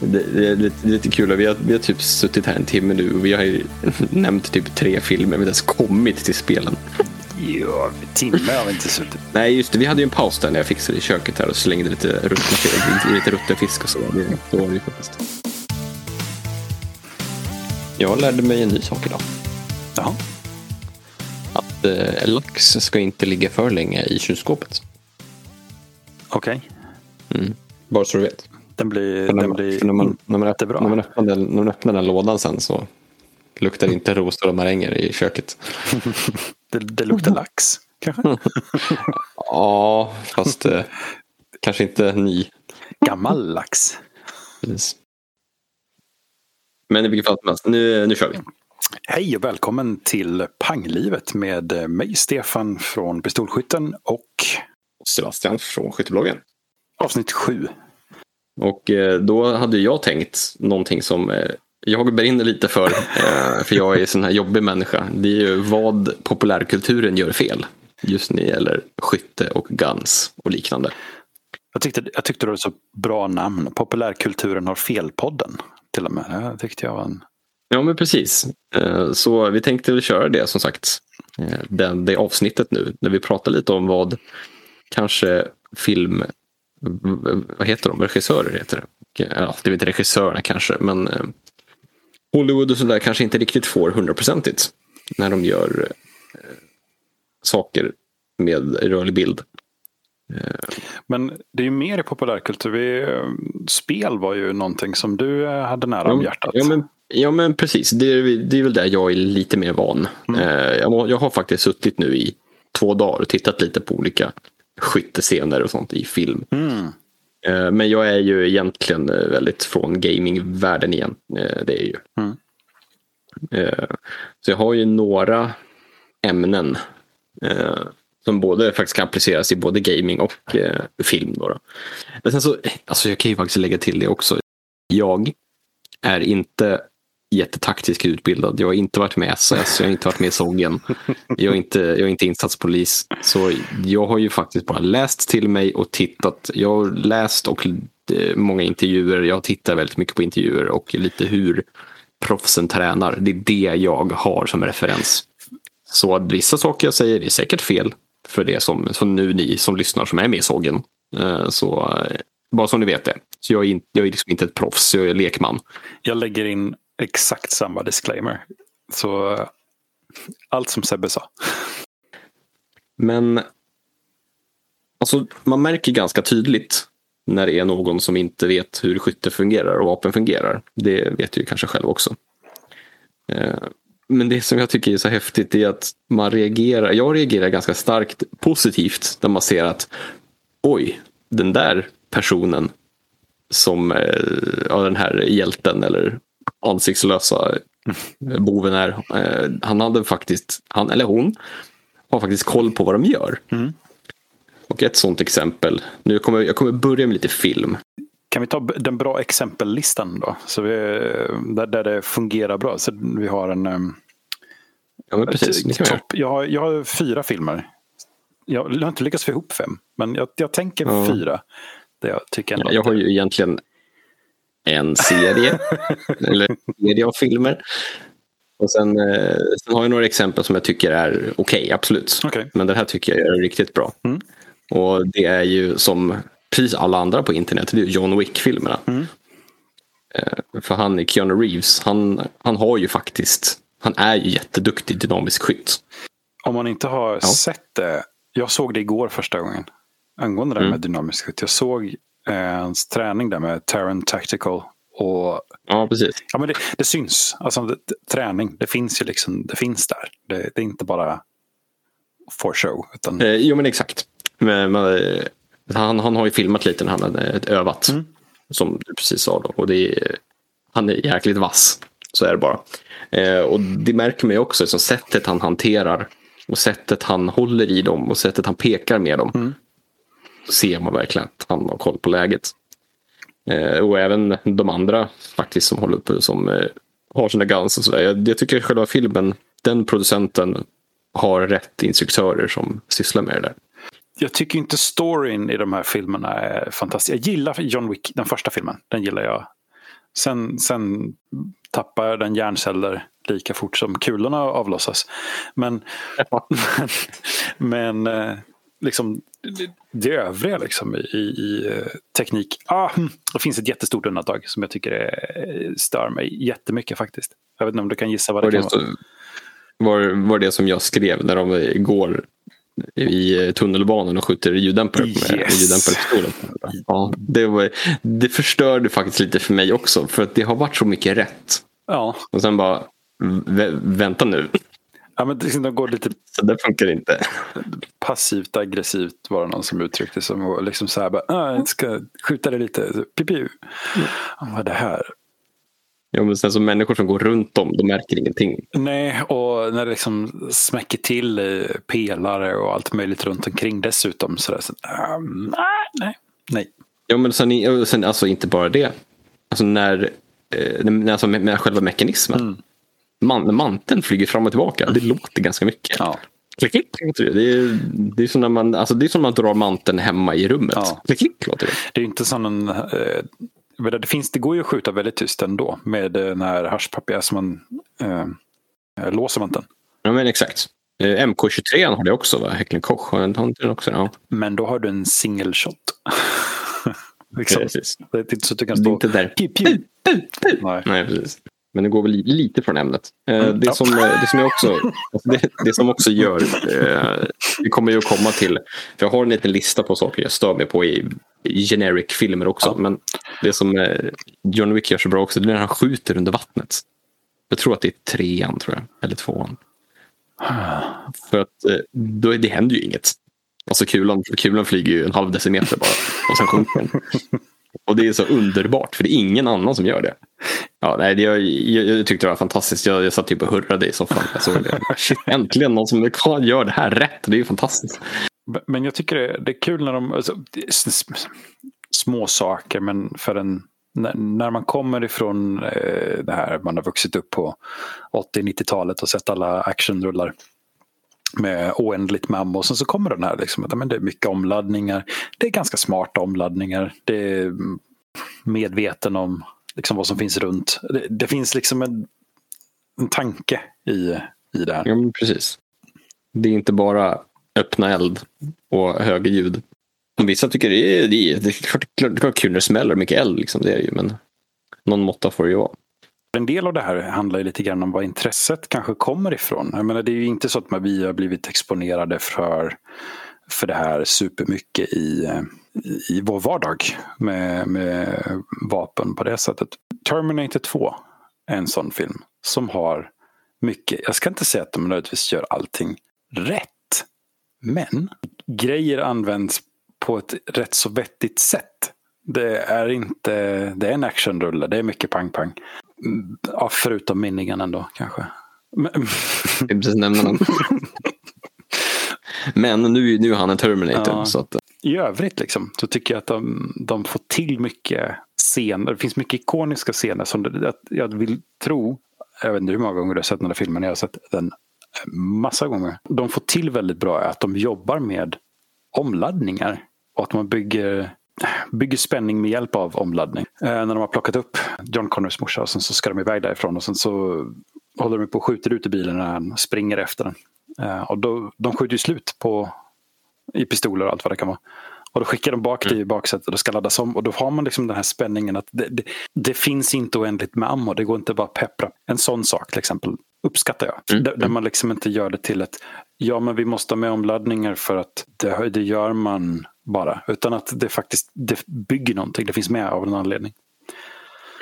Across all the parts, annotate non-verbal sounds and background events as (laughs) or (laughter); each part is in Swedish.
Det, det, är lite, det är lite kul. Vi har, vi har typ suttit här en timme nu och vi har ju (laughs) nämnt typ tre filmer. Vi har inte ens kommit till spelen. Ja, timme har vi inte suttit. Nej, just det. Vi hade ju en paus där när jag fixade i köket här och slängde lite ruttna lite rutten fisk och så. Det, så var det ju faktiskt. Jag lärde mig en ny sak idag. Jaha. Att eh, lax ska inte ligga för länge i kylskåpet. Okej. Mm. Bara så du vet. Den blir, den man, blir när, man, när, man, bra. när, man öppnar den, när man öppnar den lådan sen så luktar det inte rosor och maränger i köket. (laughs) det, det luktar lax, kanske? (laughs) Ja, fast eh, kanske inte ny. Gammal lax. Precis. Men i vilket fall som helst, nu, nu kör vi. Hej och välkommen till Panglivet med mig Stefan från Pistolskytten och Sebastian från Skyttebloggen. avsnitt sju. Och eh, då hade jag tänkt någonting som eh, jag brinner lite för. Eh, för jag är sån här jobbig människa. Det är ju vad populärkulturen gör fel. Just när det gäller skytte och guns och liknande. Jag tyckte, jag tyckte det var så bra namn. Populärkulturen har fel-podden. Till och med. Det tyckte jag var en... Ja men precis. Så vi tänkte väl köra det som sagt. Det, det avsnittet nu. När vi pratar lite om vad kanske film... Vad heter de? Regissörer heter det. Eh, Ja, det vet inte regissörerna kanske. Men eh, Hollywood och sådär kanske inte riktigt får hundraprocentigt. När de gör eh, saker med rörlig bild. Men det är ju mer i populärkultur. Vi, eh, spel var ju någonting som du eh, hade nära om hjärtat. Ja, men, ja men precis, det är, det är väl där jag är lite mer van. Eh, jag, jag har faktiskt suttit nu i två dagar och tittat lite på olika skyttescener och sånt i film. Mm. Eh, men jag är ju egentligen eh, väldigt från gamingvärlden igen. Eh, det är ju. Mm. Så jag har ju några ämnen som både faktiskt kan appliceras i både gaming och film. Då då. Men sen så, alltså jag kan ju faktiskt lägga till det också. Jag är inte jättetaktiskt utbildad. Jag har inte varit med i SS, jag har inte varit med i Soggen. Jag är inte, jag är inte insatspolis. Så jag har ju faktiskt bara läst till mig och tittat. Jag har läst och eh, många intervjuer. Jag tittar väldigt mycket på intervjuer och lite hur proffsen tränar. Det är det jag har som referens. Så att vissa saker jag säger är säkert fel för det som, som nu ni som lyssnar som är med i Soggen. Eh, så eh, bara som ni vet det. Så jag är, in, jag är liksom inte ett proffs, jag är lekman. Jag lägger in exakt samma disclaimer. Så allt som Sebbe sa. Men alltså, man märker ganska tydligt när det är någon som inte vet hur skytte fungerar och vapen fungerar. Det vet du ju kanske själv också. Eh, men det som jag tycker är så häftigt är att man reagerar. Jag reagerar ganska starkt positivt när man ser att oj, den där personen som eh, ja, den här hjälten eller ansiktslösa boven är. eh, Han hade faktiskt, han eller hon har faktiskt koll på vad de gör. Mm. Och ett sånt exempel, nu kommer, jag kommer börja med lite film. Kan vi ta den bra exempellistan då? Så vi, där, där det fungerar bra. Så vi har en... ehm, Ja, men precis. Topp. Jag, har, jag har fyra filmer. Jag har inte lyckats få ihop fem. Men jag, jag tänker Ja. fyra. Det jag tycker ändå Ja, jag har ju egentligen en serie, (laughs) eller en serie av filmer. Och sen, eh, sen har jag några exempel som jag tycker är okej, absolut. Okej. Men det här tycker jag är riktigt bra. Mm. Och det är ju som precis alla andra på internet, det är John Wick-filmerna. Mm. Eh, För han, Keanu Reeves, han, han har ju faktiskt, han är ju jätteduktig dynamisk skytt. Om man inte har sett det. Jag såg det igår första gången. Angående det här Mm. med dynamisk skytt. Jag såg hans träning där med Terran Tactical. Och Ja, precis. ja, men det, det syns. Alltså, det, träning, det finns ju liksom. Det finns där. Det, det är inte bara for show. Utan, Eh, jo men exakt. Men, men, eh, han, han har ju filmat lite när han hade övat. Mm. Som du precis sa. Då. Och det är, han är jäkligt vass. Så är det bara. Eh, och det märker man ju också. Så sättet han hanterar. Och sättet han håller i dem. Och sättet han pekar med dem. Mm. Ser man verkligen att han har koll på läget. Eh, och även de andra faktiskt som håller på. Som eh, har sina guns och sådär. Jag, jag tycker själva filmen. Den producenten har rätt instruktörer som sysslar med det där. jag tycker inte storyn i de här filmerna är fantastisk. Jag gillar John Wick, den första filmen. Den gillar jag. Sen, sen tappar den hjärnceller lika fort som kulorna avlossas. Men, (laughs) men, men eh, liksom, det övriga liksom, i, i eh, teknik. Ah, det finns ett jättestort undantag som jag tycker är, stör mig jättemycket faktiskt. Jag vet inte om du kan gissa vad det, Var kan det, vara. så, var, var det som jag skrev när de går i tunnelbanan och skjuter ljuddämpare med Yes. ljuddämparpistolen? Ja, det, var, det förstörde faktiskt lite för mig också för att det har varit så mycket rätt. Ja, Och sen bara, vä- vänta nu, ja men det- de går lite så det funkar inte. passivt aggressivt var det någon som uttryckte som och liksom så här bara, ah, jag ska skjuta det lite, Så, piu, piu. Ja, Vad det här? Ja, men sen så människor som går runt dem, de märker ingenting. Nej, och när det liksom smäcker till i pelare och allt möjligt runt omkring dessutom. Så där, så, ah, nej, nej. Ja, men sen, sen alltså inte bara det. Alltså när, eh, när- alltså med, med själva mekanismen. Mm. Man, manteln flyger fram och tillbaka, det låter ganska mycket. Ja. Klick, klick, låter det. Är, det, är som när man, alltså det är som man drar manteln hemma i rummet. Ja. Klick, klick, låter det. Det är inte som en... Eh, det, finns, det går ju att skjuta väldigt tyst ändå med eh, den här haschpapier som man eh, låser manteln. Ja, men exakt. Eh, MK23 har det också, va? Häcklen Koch har den också? Ja, Men då har du en single shot. (laughs) liksom. precis. Det är inte så att du kan Det är stå... inte där. Piu, piu. Nej. Nej, precis. Men det går li- lite från ämnet. Eh, Mm, det, ja. som, eh, det, som jag också, (laughs) alltså det, det som också gör, eh, vi kommer ju att komma till, för jag har en liten lista på saker jag stör mig på i, generic filmer också. Ja. Men det som eh, John Wick gör så bra också, det är när han skjuter under vattnet. Jag tror att det är trean, tror jag, eller tvåan. För att eh, då, det händer ju inget. Alltså kulan, kulan flyger ju en halv decimeter bara och sen sjunker den. (laughs) Och det är så underbart för det är ingen annan som gör det. Ja, nej, det, jag, jag, jag tyckte det var fantastiskt. Jag, jag satt typ och hurrade i soffan. Jag såg det. (laughs) Shit, äntligen någon som gör det här rätt. Det är ju fantastiskt. Men jag tycker det, det är kul när de... Alltså, små saker men för en... När, när man kommer ifrån eh, det här man har vuxit upp på 80-90-talet och sett alla actionrullar med oändligt med ammo. Och sen så kommer den här liksom, att, men det är mycket omladdningar. Det är ganska smarta omladdningar. Det är medveten om liksom, vad som finns runt. Det, det finns liksom en, en tanke i, i det här. Ja, men precis. Det är inte bara öppna eld och höga ljud. Vissa tycker det är, det är, det är klart, klart, klart kul när det smäller mycket eld. Liksom, det är ju, men någon måtta får det ju vara. En del av det här handlar ju lite grann om var intresset kanske kommer ifrån. Jag menar, det är ju inte så att vi har blivit exponerade för, för det här supermycket i, i vår vardag med, med vapen på det sättet. Terminator 2 är en sån film som har mycket, jag ska inte säga att de nödvändigtvis gör allting rätt. Men grejer används på ett rätt så vettigt sätt. Det är inte, det är en actionrulle, det är mycket pang-pang. Ja, förutom minningen ändå kanske. Men, Jag precis nämna den. (laughs) Men nu, nu är han en Terminator. Ja. Så att, I övrigt liksom, så tycker jag att de, de får till mycket scener. Det finns mycket ikoniska scener som det, jag vill tro, jag vet inte hur många gånger du har sett den här filmen, jag har sett den massa gånger. De får till väldigt bra att de jobbar med omladdningar och att man bygger, bygger spänning med hjälp av omladdning. Eh, när de har plockat upp John Connors morsa och sen så ska de iväg därifrån och sen så håller de på och skjuter ut i bilen när han springer efter den. Eh, och då, de skjuter ju slut på i pistoler och allt vad det kan vara. Och då skickar de bak det i baksätet och ska laddas om. Och då har man liksom den här spänningen att det, det, det finns inte oändligt med ammo. Det går inte bara att peppra. En sån sak till exempel uppskattar jag. Mm. Där, där man liksom inte gör det till ett ja men vi måste ha med omladdningar för att det, det gör man bara. Utan att det faktiskt det bygger någonting. Det finns med av en anledning.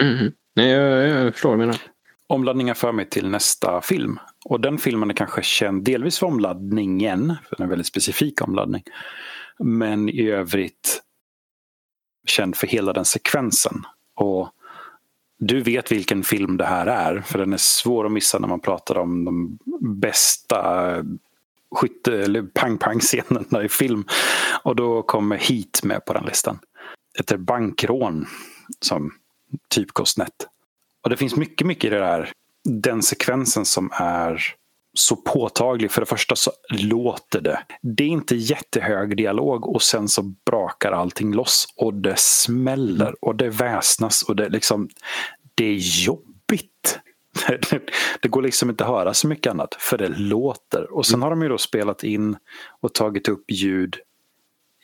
Mhm. Nej, jag, jag förstår vad du menar. Omladdningar för mig till nästa film. Och den filmen är kanske känd delvis för omladdningen, för en väldigt specifik omladdning. Men i övrigt känd för hela den sekvensen. Och du vet vilken film det här är, för den är svår att missa när man pratar om de bästa skytte eller pang-pang-scenen i film. Och då kommer Heat med på den listan. Ett bankrån som typ går snett. Och det finns mycket, mycket i det där. Den sekvensen som är så påtaglig. För det första så låter det. Det är inte jättehög dialog och sen så brakar allting loss och det smäller och det väsnas och det liksom det är jobbigt. (laughs) Det går liksom inte att höra så mycket annat för det låter. Och sen har de ju då spelat in och tagit upp ljud.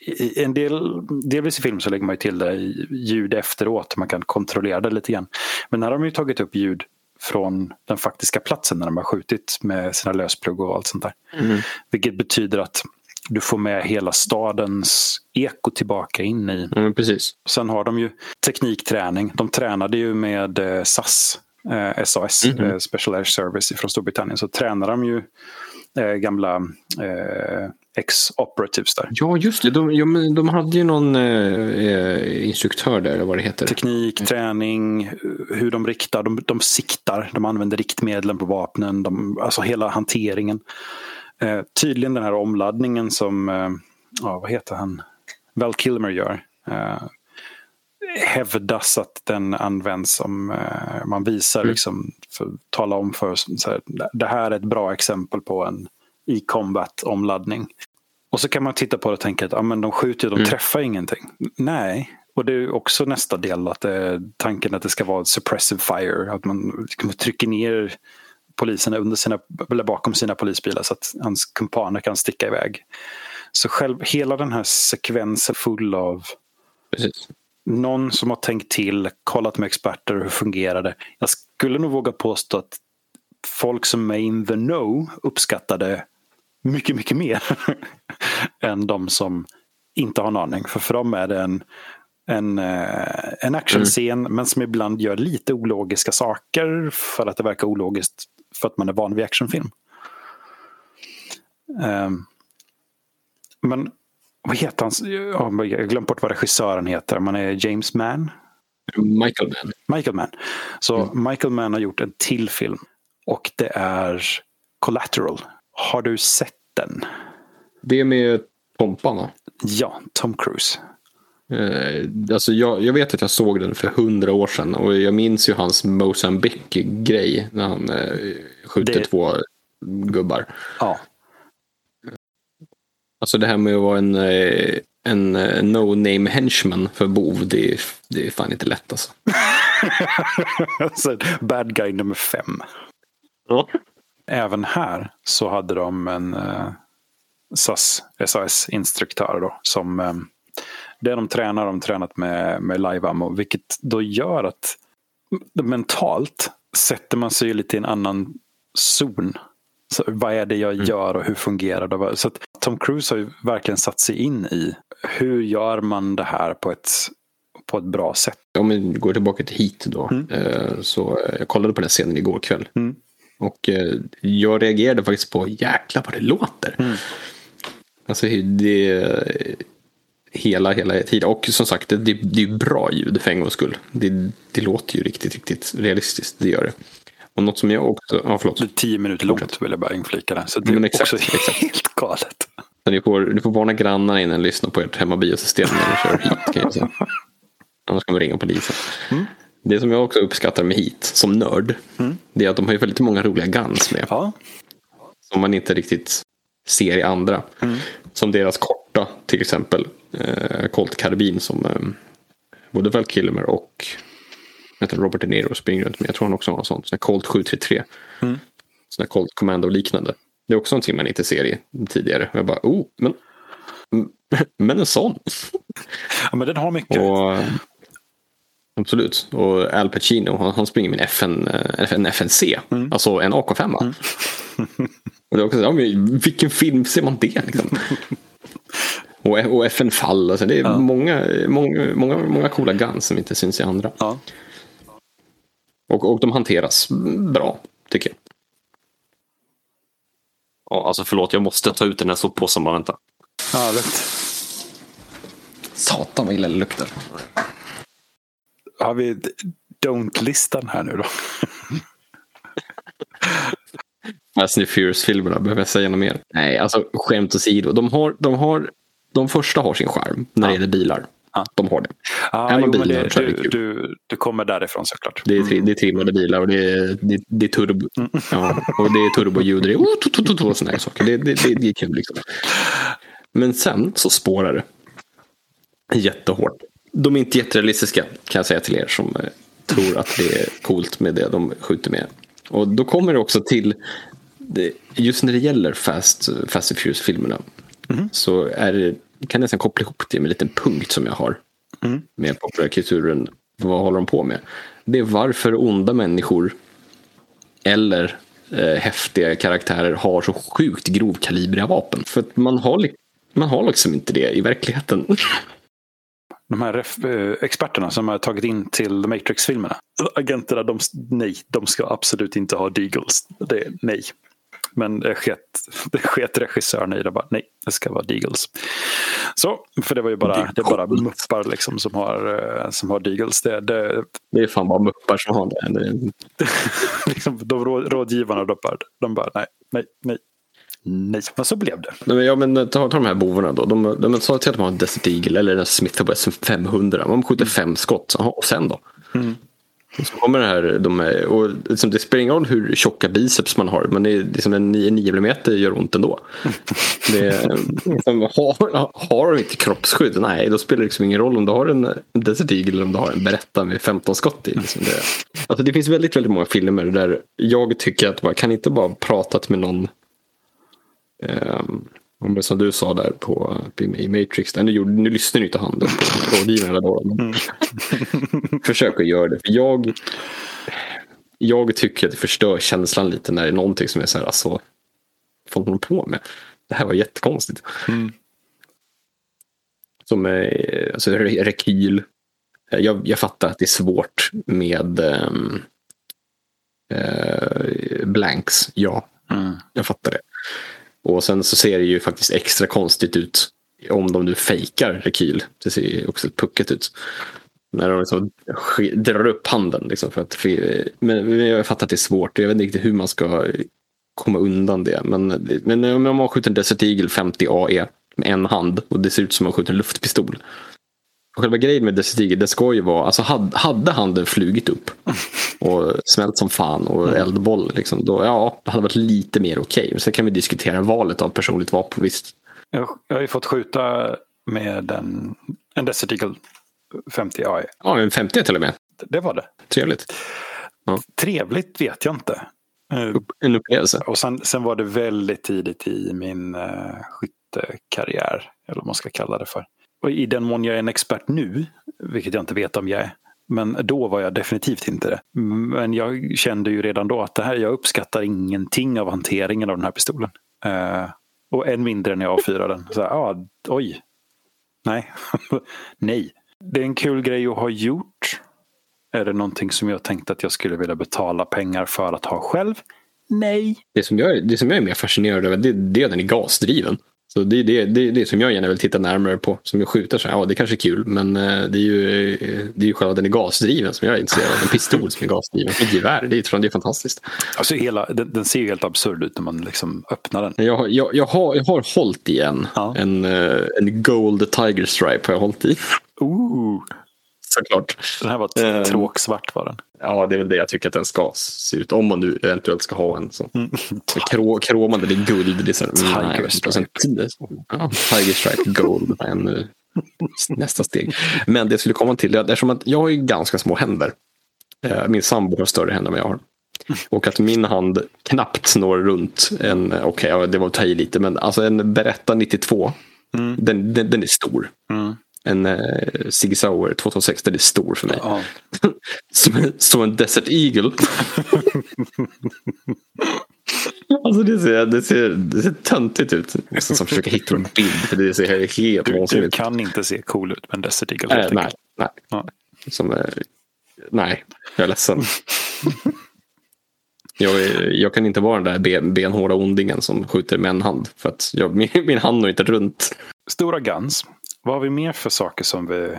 I en del, delvis i film så lägger man ju till det ljud efteråt. Man kan kontrollera det lite grann. Men här har de ju tagit upp ljud från den faktiska platsen när de har skjutit med sina lösplugg och allt sånt där. Mm. Vilket betyder att du får med hela stadens eko tillbaka in i. Mm, precis. Sen har de ju teknikträning. De tränade ju med eh, SAS, eh, SAS, mm -hmm. eh, Special Air Service från Storbritannien. Så tränar de ju eh, gamla eh, ex-operatives där. Ja, just det. De, ja, de hade ju någon eh, instruktör där, eller vad det heter. Teknik, mm. träning, hur de riktar. De, de siktar, de använder riktmedlen på vapnen. De, alltså hela hanteringen. Eh, tydligen den här omladdningen som, eh, ja, vad heter han, Val Kilmer gör. Eh, hävdas att den används som eh, man visar, mm. liksom, för tala om för så här, det här är ett bra exempel på en i combat omladdning. Och så kan man titta på det och tänka att ja, men de skjuter, de mm. träffar ingenting. Nej, och det är också nästa del, att det, tanken att det ska vara suppressive fire. Att man liksom trycker ner poliserna under sina, eller bakom sina polisbilar så att hans kumpaner kan sticka iväg. Så själv, hela den här sekvensen full av Precis. Någon som har tänkt till, kollat med experter hur fungerar det. Jag skulle nog våga påstå att folk som är in the know uppskattade mycket, mycket mer (laughs) än de som inte har en aning. För för dem är det en, en, eh, en actionscen mm. men som ibland gör lite ologiska saker för att det verkar ologiskt för att man är van vid actionfilm. Um, men vad heter han? Jag har glömt bort vad regissören heter. Man är James Mann. Michael Mann. Michael Mann. Så mm. Michael Mann har gjort en till film. Och det är Collateral. Har du sett den? Det är med Tompan va? Ja, Tom Cruise. Eh, alltså jag, jag, vet att jag såg den för hundra år sedan och jag minns ju hans Mozambique-grej när han eh, skjuter det... två gubbar. Ja. Alltså det här med att vara en, eh, en eh, no-name henchman för bov, det är, det är fan inte lätt alltså. (laughs) alltså bad guy nummer fem. Ja. Även här så hade de en uh, SAS, SAS-instruktör då som um, det de tränar, de tränat med, med live-ammo. Vilket då gör att mentalt sätter man sig lite i en annan zon. Så vad är det jag mm. gör och hur fungerar det? Så Tom Cruise har ju verkligen satt sig in i hur gör man det här på ett, på ett bra sätt. Om vi går tillbaka till hit då. Mm. Eh, så eh, jag kollade på den scenen igår kväll. Mm. Och eh, jag reagerade faktiskt på jäklar vad det låter. Mm. Alltså det, hela, hela tiden. Och som sagt, det, det, det är bra ljud för en gångs skull. Det, det låter ju riktigt, riktigt realistiskt. Det gör det. Och något som jag också... Ja, förlåt. Det är tio minuter långt vill jag bara inflika det. Så det är exakt, också exakt. helt galet. Så ni, får, ni får varna grannarna innan ni lyssnar på ert hemmabiosystem när ni kör hit. Kan jag säga. Annars kan man ringa polisen. Mm. Det som jag också uppskattar med hit som nörd. Mm. Det är att de har väldigt många roliga guns med. Ja. Som man inte riktigt ser i andra. Mm. Som deras korta till exempel eh, Colt karbin som eh, både Val Kilmer och heter Robert De Niro springer runt med. Jag tror han också har något sånt. Sån Colt 733. Mm. Sån Colt Commando liknande. Det är också någonting man inte ser i tidigare. Jag bara, oh, men, (laughs) men en sån. Ja, men den har mycket. Och, absolut. Och Al Pacino, han, han springer med en, FN, eh, en FNC. Mm. Alltså en AK5. Mm. (laughs) och det också, ja, men, vilken film ser man det? Liksom? (laughs) Och, och FN Fall. Alltså det är ja. många, många, många, många coola guns som inte syns i andra. Ja. Och, och de hanteras bra, tycker jag. Ja, alltså förlåt, jag måste ta ut den här soppåsen bara. Vänta. Ja, vet. Satan vad illa det luktar. Har vi don't-listan här nu då? Fast and Furious-filmerna, behöver jag säga något mer? Nej, alltså skämt åsido. De har, de har de första har sin skärm när det gäller bilar. Ja. De har det. Ja, jo, bilar, det, du, du, du, kommer därifrån såklart. Det är, mm. det är trimmade bilar och det är, det, det är turbo. Mm. Ja, och det är turboljud och, och sådana saker. Det, det, det, det är kul liksom. Men sen så spårar det jättehårt. De är inte jätterealistiska kan jag säga till er som tror att det är coolt med det de skjuter med. Och då kommer det också till, det, just när det gäller Fast, Fast and Furious-filmerna, så är det, kan jag nästan koppla ihop det med en liten punkt som jag har med populärkulturen. Vad håller de på med? Det är varför onda människor eller eh, häftiga karaktärer har så sjukt grovkalibriga vapen. För att man har, man har liksom inte det i verkligheten. (laughs) De här eh, experterna som har tagit in till The Matrix-filmerna. Agenterna, de, nej, de ska absolut inte ha Deagles. Det nej. Men det sket, (laughs) det sket regissören i det. Bara, nej, det ska vara Deagles. Så, för det var ju bara, det är bara muppar liksom som har, eh, som har Deagles. Det, det, Det är fan bara muppar som har det. det. (laughs) liksom, de rå- rådgivarna de bara, de bara nej, nej, nej. Nej, men så blev det. Nej, men, ja, men ta, ta de här bovarna då. De, de, sa till att de har en Desert Eagle eller en Smith Wesson 500. Man skjuter fem skott. Jaha, och sen då? Och så kommer det här. De är, och liksom, det spelar ingen roll hur tjocka biceps man har. Men det är, liksom en 9, 9 mm gör ont ändå. (laughs) Det är, liksom, har, har de inte kroppsskydd? Nej, då spelar det liksom ingen roll om du har en Desert Eagle eller om du har en Beretta med 15 skott i. Liksom det, alltså, det finns väldigt, väldigt många filmer där jag tycker att man kan inte bara pratat med någon Um, om det som du sa där på, i Matrix, där, nu, gjorde, nu lyssnar inte han på rådgivarna då. Men försök att göra det. För jag, jag tycker att det förstör känslan lite när det är någonting som är så här, alltså, vad håller på med? Det här var jättekonstigt. Som är, alltså re- rekyl. Jag, jag fattar att det är svårt med um, eh, blanks, ja. Mm. Jag fattar det. Och sen så ser det ju faktiskt extra konstigt ut om de nu fejkar rekyl. Det ser ju också pucket ut. När de liksom drar upp handen. Liksom för att, men men jag fattar att det är svårt. Jag vet inte riktigt hur man ska komma undan det. Men, men om man skjuter en Desert Eagle 50 AE med en hand och det ser ut som att man skjuter en luftpistol. Och själva grejen med Eagle, det ska ju vara, alltså hade, hade handen flugit upp (laughs) och smält som fan och eldboll, liksom, då, ja, det hade varit lite mer okej. Men sen kan vi diskutera valet av personligt vapen, visst. Jag, jag har ju fått skjuta med en, en Desert Eagle 50 AI. Ja, en 50 till och med. Det var det. Trevligt. Trevligt vet jag inte. Eh, En upplevelse. Och sen, sen var det väldigt tidigt i min uh, skyttekarriär. Eller vad man ska kalla det för. Och i den mån jag är en expert nu, vilket jag inte vet om jag är. Men då var jag definitivt inte det. Men jag kände ju redan då att det här, jag uppskattar ingenting av hanteringen av den här pistolen. Eh, och än mindre när jag avfyrar den. Så här, ah, oj. Nej. (laughs) Nej. Det är en kul grej att ha gjort. Är det någonting som jag tänkte att jag skulle vilja betala pengar för att ha själv? Nej. Det som jag, det som jag är mer fascinerad över, det, det är den är gasdriven. Så det är det, det, det som jag gärna vill titta närmare på. Som jag skjuter så här, ja det kanske är kul. Men eh, det är ju, eh, det är ju själva den är gasdriven som jag är intresserad av. En pistol som är gasdriven. Ett gevär, det är, det är fantastiskt. Alltså hela, den, den ser ju helt absurd ut när man liksom öppnar den. Jag, har- jag, jag, har, jag har hållit i en. Ja. En, eh, en Gold Tiger Stripe har jag hållit i. Ooh, Såklart. den här var Ehm. tråksvart var den. Ja, det är väl det jag tycker att den ska se ut. Om man nu eventuellt ska ha en. Så. Krå, kromande, det är guld. Det är så, mm, Tiger sen- Stripe. ja, Tiger Stripe Gold. En, eh, nästa steg. Men det jag skulle komma till, eftersom att jag har ju ganska små händer. Eh, Min sambo har större händer än jag har. Och att min hand knappt når runt en, eh, okej, ja, det var att ta i lite, men alltså en Beretta 92, den, den, den är stor. Mm. En eh, Sig Sauer 2006, den är stor för mig. Ja. (laughs) Som, en- som en Desert Eagle. (laughs) alltså det ser, det, ser, det ser töntigt ut. Som försöker hitta en bild. För det ser helt Du, du vansinnigt ut. kan inte se cool ut med en Desert Eagle. Äh, nej, nej. Ja. Som, eh, nej, jag är ledsen. (laughs) Jag, jag kan inte vara den där ben, benhårda ondingen som skjuter med en hand. För att jag, min, min hand når inte runt. Stora Guns. Vad har vi mer för saker som vi...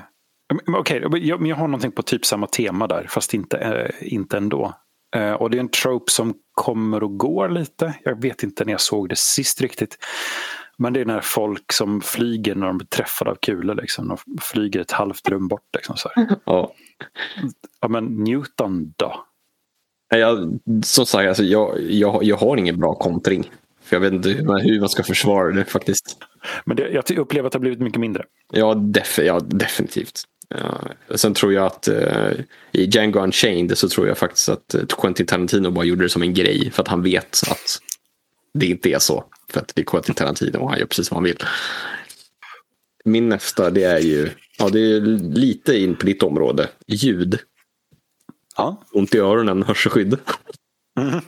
Okej, jag, men jag har någonting på typ samma tema där, fast inte, eh, inte ändå. Eh, och det är en trope som kommer och går lite. Jag vet inte när jag såg det sist riktigt. Men det är när folk som flyger när de blir träffade av kulor. Liksom. De flyger ett halvt rum bort. Liksom, så. (laughs) Ja. Ja, men Newton då? Jag, som sagt, alltså, jag, jag, jag har ingen bra kontring. För jag vet inte hur man, ska försvara det faktiskt. Men det, jag upplever att det har blivit mycket mindre. Ja, def, ja definitivt. Ja, sen tror jag att uh, i Django Unchained så tror jag faktiskt att uh, Quentin Tarantino bara gjorde det som en grej för att han vet att det inte är så. För att det är Quentin Tarantino och han gör precis vad han vill. Min nästa det är ju, ja det är lite in på ditt område, ljud. Ja. Ont i öronen, hörselskydd. Mm.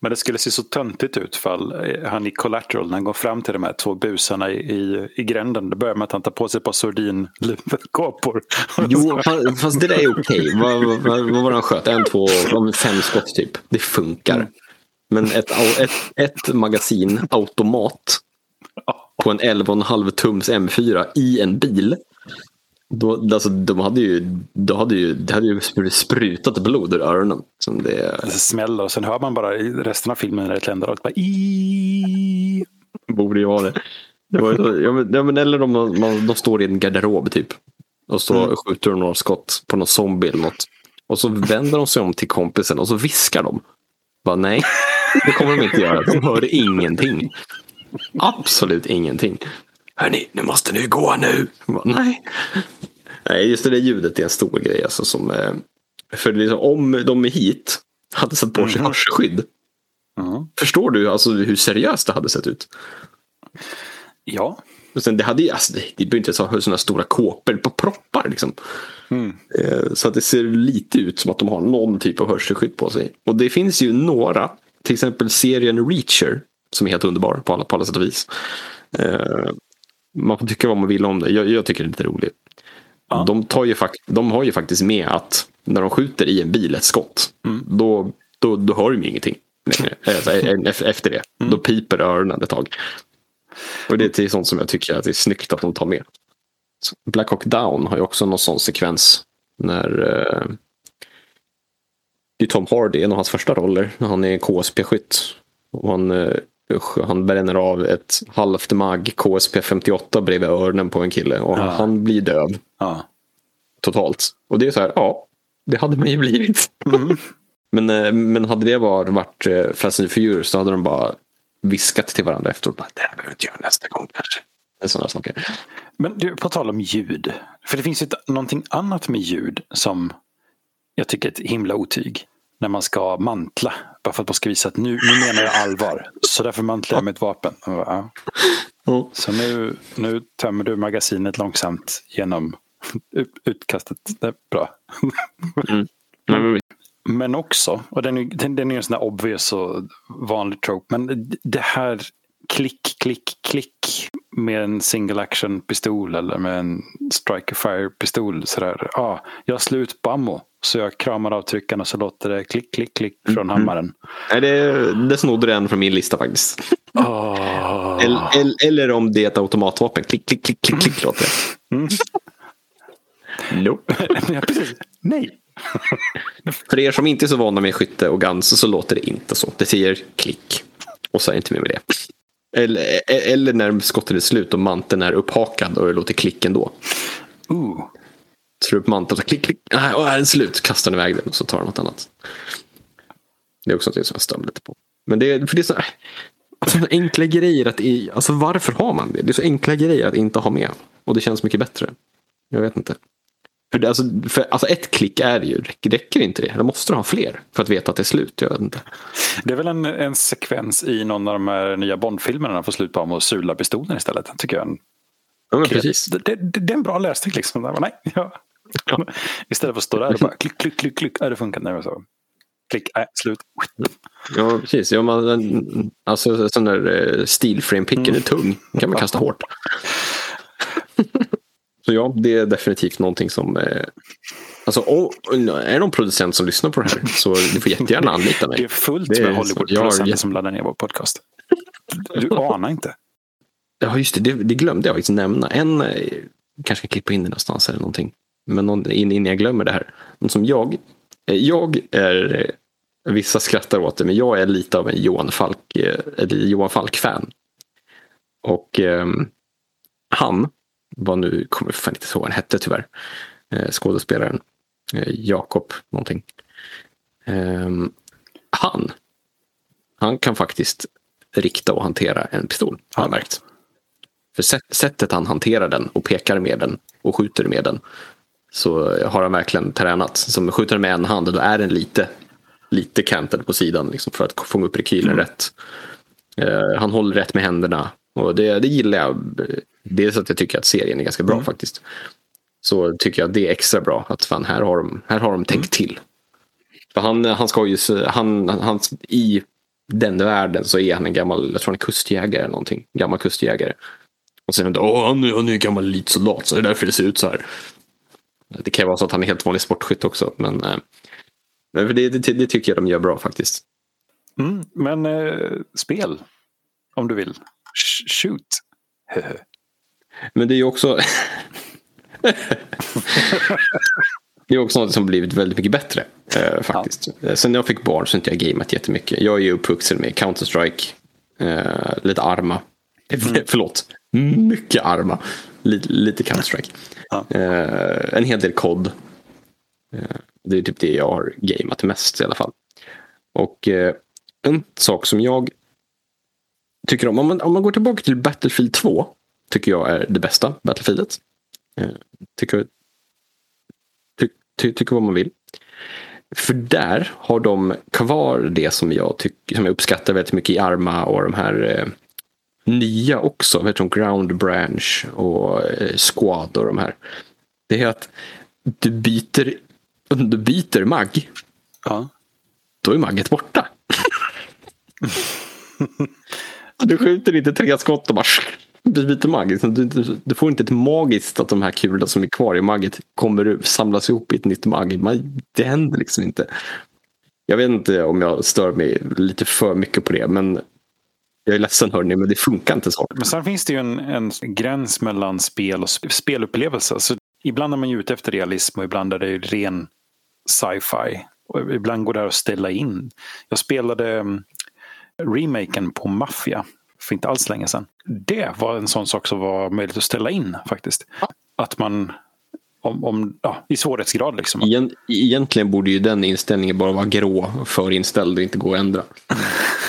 Men det skulle se så töntigt ut fall eh, han i Collateral när han går fram till de här två busarna i, i, i gränden. Det börjar med att han tar på sig ett par sordinluvkåpor. (laughs) Jo, fast det där är okej. Vad, vad, vad var det han sköt? En, två, fem skott typ. Det funkar. Mm. Men ett, ett, ett magasin automat på en 11,5 tums M4 i en bil. Då, alltså, de hade ju, då hade ju, det hade ju sprutat blod ur öronen. Som det... det smäller och sen hör man bara i resten av filmen när det tänder och bara i. Borde ju vara det. det var så, ja, men, ja, men, eller de, man, de står i en garderob typ. Och så mm. skjuter de några skott på någon zombie eller något. Och så vänder de sig om till kompisen och så viskar de. Bara, nej, det kommer de inte göra. De hör ingenting. Absolut ingenting. Hörni, nu måste ni gå nu. Bara, nej. Nej, just det där ljudet är en stor grej. Alltså, som, eh, för liksom, om de är hit hade satt på sig mm. hörselskydd. Mm. Förstår du alltså, hur seriöst det hade sett ut? Ja. Och sen, det hade ju, alltså, det, det behöver inte ha sådana stora kåpor på proppar. Liksom. Mm. Eh, så att det ser lite ut som att de har någon typ av hörselskydd på sig. Och det finns ju några, till exempel serien Reacher, som är helt underbar på alla, på alla sätt och vis. Man får tycka vad man vill om det. Jag, jag tycker det är lite roligt. Ja. De, tar ju de har ju faktiskt med att när de skjuter i en bil ett skott, mm. då, då, då hör de ju ingenting (laughs) alltså, efter det. Mm. Då piper öronen ett tag. Och det är sånt som jag tycker att det är snyggt att de tar med. Black Hawk Down har ju också någon sån sekvens när eh, det är Tom Hardy, en av hans första roller, när han är KSP-skytt. Och han eh, han bränner av ett halvt mag KSP 58 bredvid öronen på en kille och ja. han blir döv. Ja. Totalt. Och det är så här, ja, det hade man ju blivit. Mm. (laughs) men, eh, men hade det varit eh, Fast and Furious så hade de bara viskat till varandra efteråt. det här behöver vi inte göra nästa gång kanske. Sådana saker. Men du, på tal om ljud. För det finns ju någonting annat med ljud som jag tycker är ett himla otyg när man ska mantla. Bara för att man ska visa att nu, nu menar jag allvar. Så därför mantlar jag med ett vapen. Ja. Så nu, nu tömmer du magasinet långsamt genom utkastet. Det är bra. Mm. Men också, och den är, den, den är en sån där obvious och vanlig trope, men det här klick, klick, klick med en single action pistol eller med en striker fire pistol. Sådär. Ah, jag har slut på ammo. Så jag kramar av tryckarna och så låter det klick, klick, klick från mm. hammaren. Nej, det, det snodde den från min lista faktiskt. Oh. Eller, eller, eller, om det är ett automatvapen. Klick, klick, klick, klick, klick låter det. Mm. Nope. (laughs) Nej. (laughs) För er som inte är så vana med skytte och guns så låter det inte så. Det säger klick. Och så är det inte mer med det. Eller, eller när skottet är slut och manteln är upphakad och det låter klick ändå. Ooh. Slår upp manteln och klick, klick. Nej, och är den slut. Kastar den iväg den och så tar den något annat. Det är också något som jag stör lite på. Men det är, för det är så, alltså, enkla grejer att, alltså varför har man det? Det är så enkla grejer att inte ha med. Och det känns mycket bättre. Jag vet inte. För, det, alltså, för alltså ett klick är ju, räcker, räcker inte det? Eller måste du ha fler för att veta att det är slut? Jag vet inte. Det är väl en, en sekvens i någon av de här nya Bond-filmerna när får slut på att sula pistolen istället. Tycker jag. Ja, men precis. Det, det, det, är en bra lösning liksom. Nej, (laughs) ja. (laughs) Ja. Istället för att stå där och bara klick, klick, klick, klick. Ja, det funkar. Nej, så. Klick, äh, slut. Ja, precis. Ja, man, alltså, sån där uh, stilframe-picken mm. är tung. Den kan man kasta hårt. (laughs) Så ja, det är definitivt någonting som... Eh, alltså, om, är det någon producent som lyssnar på det här så du får jättegärna anlita mig. Det är fullt det med Hollywood-producenter jag... som laddar ner vår podcast. Du anar inte. Ja, just det. Det, det glömde jag faktiskt nämna. En eh, kanske kan klippa in det någonstans eller någonting. Men någon, innan jag glömmer det här. Någon som jag. Eh, jag är, eh, vissa skrattar åt det, men jag är lite av en Johan Falk, eh, eller Johan Falk-fan. Och eh, han, vad nu kommer jag fan inte ihåg vad han hette tyvärr, eh, skådespelaren, eh, Jakob någonting. Eh, han, han kan faktiskt rikta och hantera en pistol, har jag märkt. För sättet han hanterar den och pekar med den och skjuter med den. Så har han verkligen tränat. Som skjuter med en hand, då är den lite, lite kantad på sidan liksom, för att fånga upp rekylen mm. rätt. Uh, han håller rätt med händerna. Och det, det gillar jag. Dels att jag tycker att serien är ganska bra mm. faktiskt. Så tycker jag att det är extra bra. Att fan, här har de, här har de tänkt mm. till. För han, han ska ju, han, han, i den världen så är han en gammal, jag tror han är kustjägare eller någonting. Gammal kustjägare. Och sen, åh han, han är en gammal elitsoldat så det är därför det ser ut så här. Det kan vara så att han är helt vanlig sportskytt också. Men, eh, det, det, det, tycker jag de gör bra faktiskt. Mm, men eh, spel, om du vill. Sh shoot. (laughs) men det är ju också... (laughs) Det är också något som blivit väldigt mycket bättre. Eh, faktiskt. Ja. Eh, sen jag fick barn så inte jag gameat jättemycket. Jag är ju uppvuxen med Counter-Strike, eh, lite Arma. Mm. (laughs) Förlåt, mycket Arma. Lite, lite Counter-Strike. Ja. Eh, en hel del kod. Eh, det är typ det jag har gameat mest i alla fall. Och eh, en sak som jag tycker om, om man, om man går tillbaka till Battlefield 2, tycker jag är det bästa Battlefieldet. Eh, tycker ty tycker vad man vill. För där har de kvar det som jag, tyck, som jag uppskattar väldigt mycket i Arma och de här eh, nya också. Vet du, Ground Branch och eh, Squad och de här. Det är att du byter, om du byter mag. Ja. Då är magget borta. (laughs) du skjuter inte tre skott och bara du byter mag. Du, du, får inte ett magiskt att de här kulorna som är kvar i magget kommer samlas ihop i ett nytt mag. Man, det händer liksom inte. Jag vet inte om jag stör mig lite för mycket på det. Men jag är ledsen hörni, men det funkar inte så. Men sen finns det ju en, en gräns mellan spel och spelupplevelse. Så ibland är man ju ute efter realism och ibland är det ren sci-fi. Och ibland går det att ställa in. Jag spelade mm, remaken på Mafia för inte alls länge sedan. Det var en sån sak som var möjligt att ställa in faktiskt. Att man om, om, ja, i svårighetsgrad. Liksom. Egentligen borde ju den inställningen bara vara grå förinställd och inte gå att ändra. (laughs)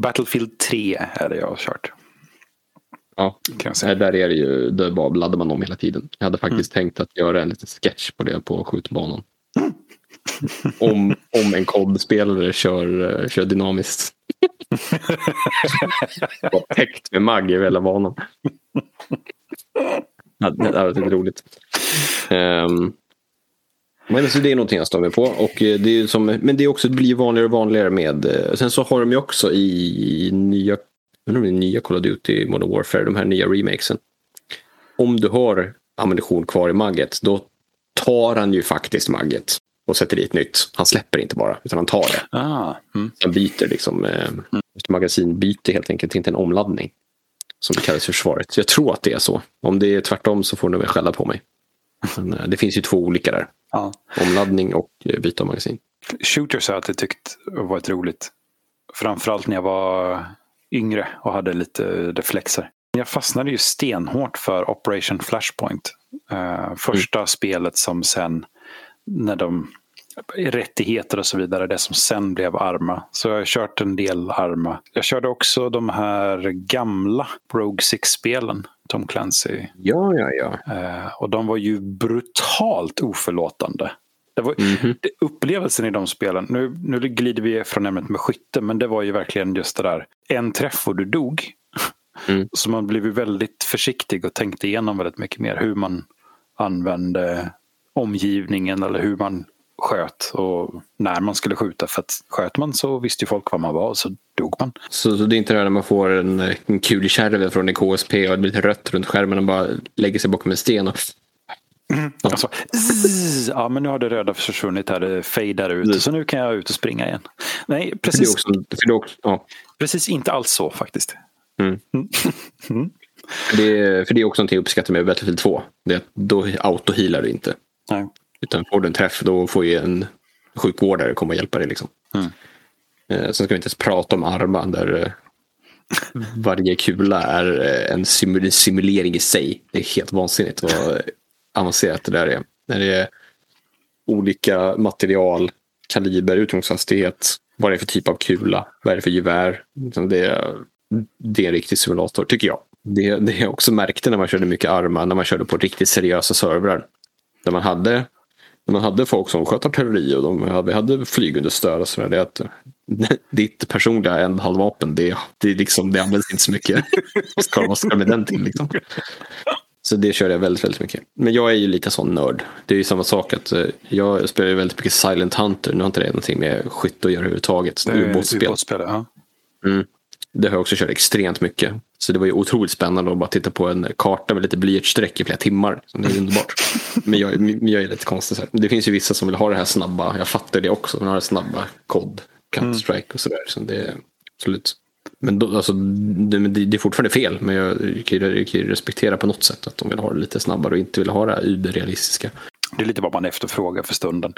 Battlefield 3 är det jag har kört. Ja, där är det ju, där bara laddar man om hela tiden. Jag hade faktiskt mm. tänkt att göra en liten sketch på det på skjutbanan. (laughs) om, om en kodspelare kör, kör dynamiskt. (laughs) Täckt med magg över hela banan. (laughs) Ja, det hade varit lite roligt. Um, men alltså det är någonting jag står med på. Och eh, det är som, men det, är också, det blir vanligare och vanligare med... Eh, sen så har de ju också i nya, nya Call of Duty Modern Warfare, de här nya remakesen. Om du har ammunition kvar i magget, då tar han ju faktiskt magget och sätter dit nytt. Han släpper inte bara, utan han tar det. Ah, mm. Han byter liksom, eh, mm. magasinbyte helt enkelt, inte en omladdning. Som det kallas i försvaret. Så jag tror att det är så. Om det är tvärtom så får ni väl skälla på mig. Eh, det finns ju två olika där. Ja. Omladdning och eh, byte av magasin. Shooters har jag alltid tyckt varit roligt. Framförallt när jag var yngre och hade lite reflexer. Jag fastnade ju stenhårt för Operation Flashpoint. Uh, första mm. spelet som sen när de rättigheter och så vidare, det som sen blev Arma. Så jag har kört en del Arma. Jag körde också de här gamla Rogue Six-spelen, Tom Clancy. Ja, ja, ja. Eh, och de var ju brutalt oförlåtande. Det var, mm -hmm. det, upplevelsen i de spelen, nu, nu glider vi från ämnet med skytte, men det var ju verkligen just det där, en träff och du dog. Mm. Så man blev ju väldigt försiktig och tänkte igenom väldigt mycket mer hur man använde omgivningen eller hur man sköt och när man skulle skjuta. För att sköt man så visste ju folk var man var och så dog man. Så, så det är inte det när man får en, en kulkärve från en KSP och det blir lite rött runt skärmen och bara lägger sig bakom en sten och Mm. Ja. Alltså, ja, men nu har det röda försvunnit här, det fejdar ut. Mm. Så nu kan jag ut och springa igen. Nej, precis. Också, också, ja. Precis inte alls så faktiskt. Mm. (laughs) mm. För, det, för det är också någonting jag uppskattar med Battlefield 2. Det är att då autohealar du inte. Nej. Utan får du en träff då får ju en sjukvårdare komma och hjälpa dig. Liksom. Mm. Eh, sen ska vi inte ens prata om armar där eh, varje kula är eh, en simulering i sig. Det är helt vansinnigt vad avancerat det där är. När det är olika material, kaliber, utgångshastighet, vad det är för typ av kula, vad är det för gevär. Liksom det är, det är en riktig simulator, tycker jag. Det, det jag också märkte när man körde mycket arma, när man körde på riktigt seriösa servrar. Där man hade, när man hade folk som sköt artilleri och de hade, hade flygunderstöd och sådär. Det är att (laughs) ditt personliga ändhalvapen, det, det, liksom, det används inte så mycket. Vad (laughs) ska, vad ska med den till liksom? Så det körde jag väldigt, väldigt mycket. Men jag är ju lite sån nörd. Det är ju samma sak att eh, jag spelar ju väldigt mycket Silent Hunter. Nu har inte det någonting med skytte att göra överhuvudtaget. Ubåtsspel. Ja. Mm. Det har jag också kört extremt mycket. Så det var ju otroligt spännande att bara titta på en karta med lite blyertsstreck i flera timmar. Det är underbart. (laughs) Men jag, jag är lite konstig. Så här. Det finns ju vissa som vill ha det här snabba. Jag fattar det också. Men ha det snabba kod, Counter-Strike och sådär. Så det absolut. Men då, alltså, det, det, är fortfarande fel. Men jag kan ju respektera på något sätt att de vill ha det lite snabbare och inte vill ha det här überrealistiska. Det är lite vad man efterfrågar för stunden.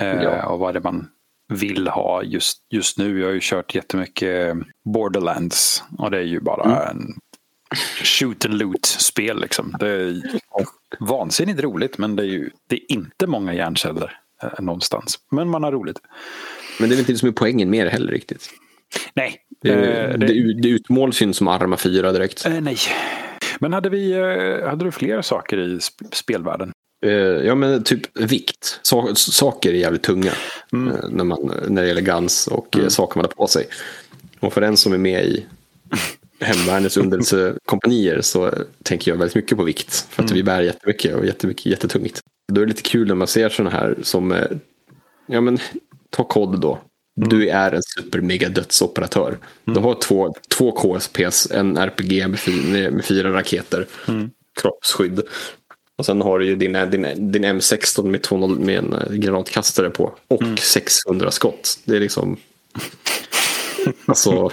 Mm. Ja. och vad det man vill ha just, just nu. Jag har ju kört jättemycket Borderlands. Och det är ju bara mm. en shoot and loot-spel. Liksom. Det är vansinnigt roligt men det är ju det är inte många hjärnceller eh, någonstans. Men man har roligt. Men det är väl inte det som är poängen med det heller riktigt? Nej. Det, eh, det, det, det utmåls ju som Arma 4 direkt. Eh, nej. Men hade, vi, eh, hade du fler saker i sp spelvärlden? Eh, ja men typ vikt. Saker är jävligt tunga. Mm. Eh, när, man, när det gäller guns och mm. saker man har på sig. Och för den som är med i hemvärnets (laughs) underrättelsekompanier så tänker jag väldigt mycket på vikt. För att mm. vi bär jättemycket och jättemycket, jättetungt. Då är det lite kul när man ser sådana här som, ja men ta kod då. Mm. Du är en super mega dödsoperatör. Mm. Du har två, två KSPs, en RPG med, fyra, med fyra raketer, mm. kroppsskydd. Och sen har du ju din, din, din M16 med, 200, med en eh, granatkastare på. Och 600 mm. skott. Det är liksom... Alltså,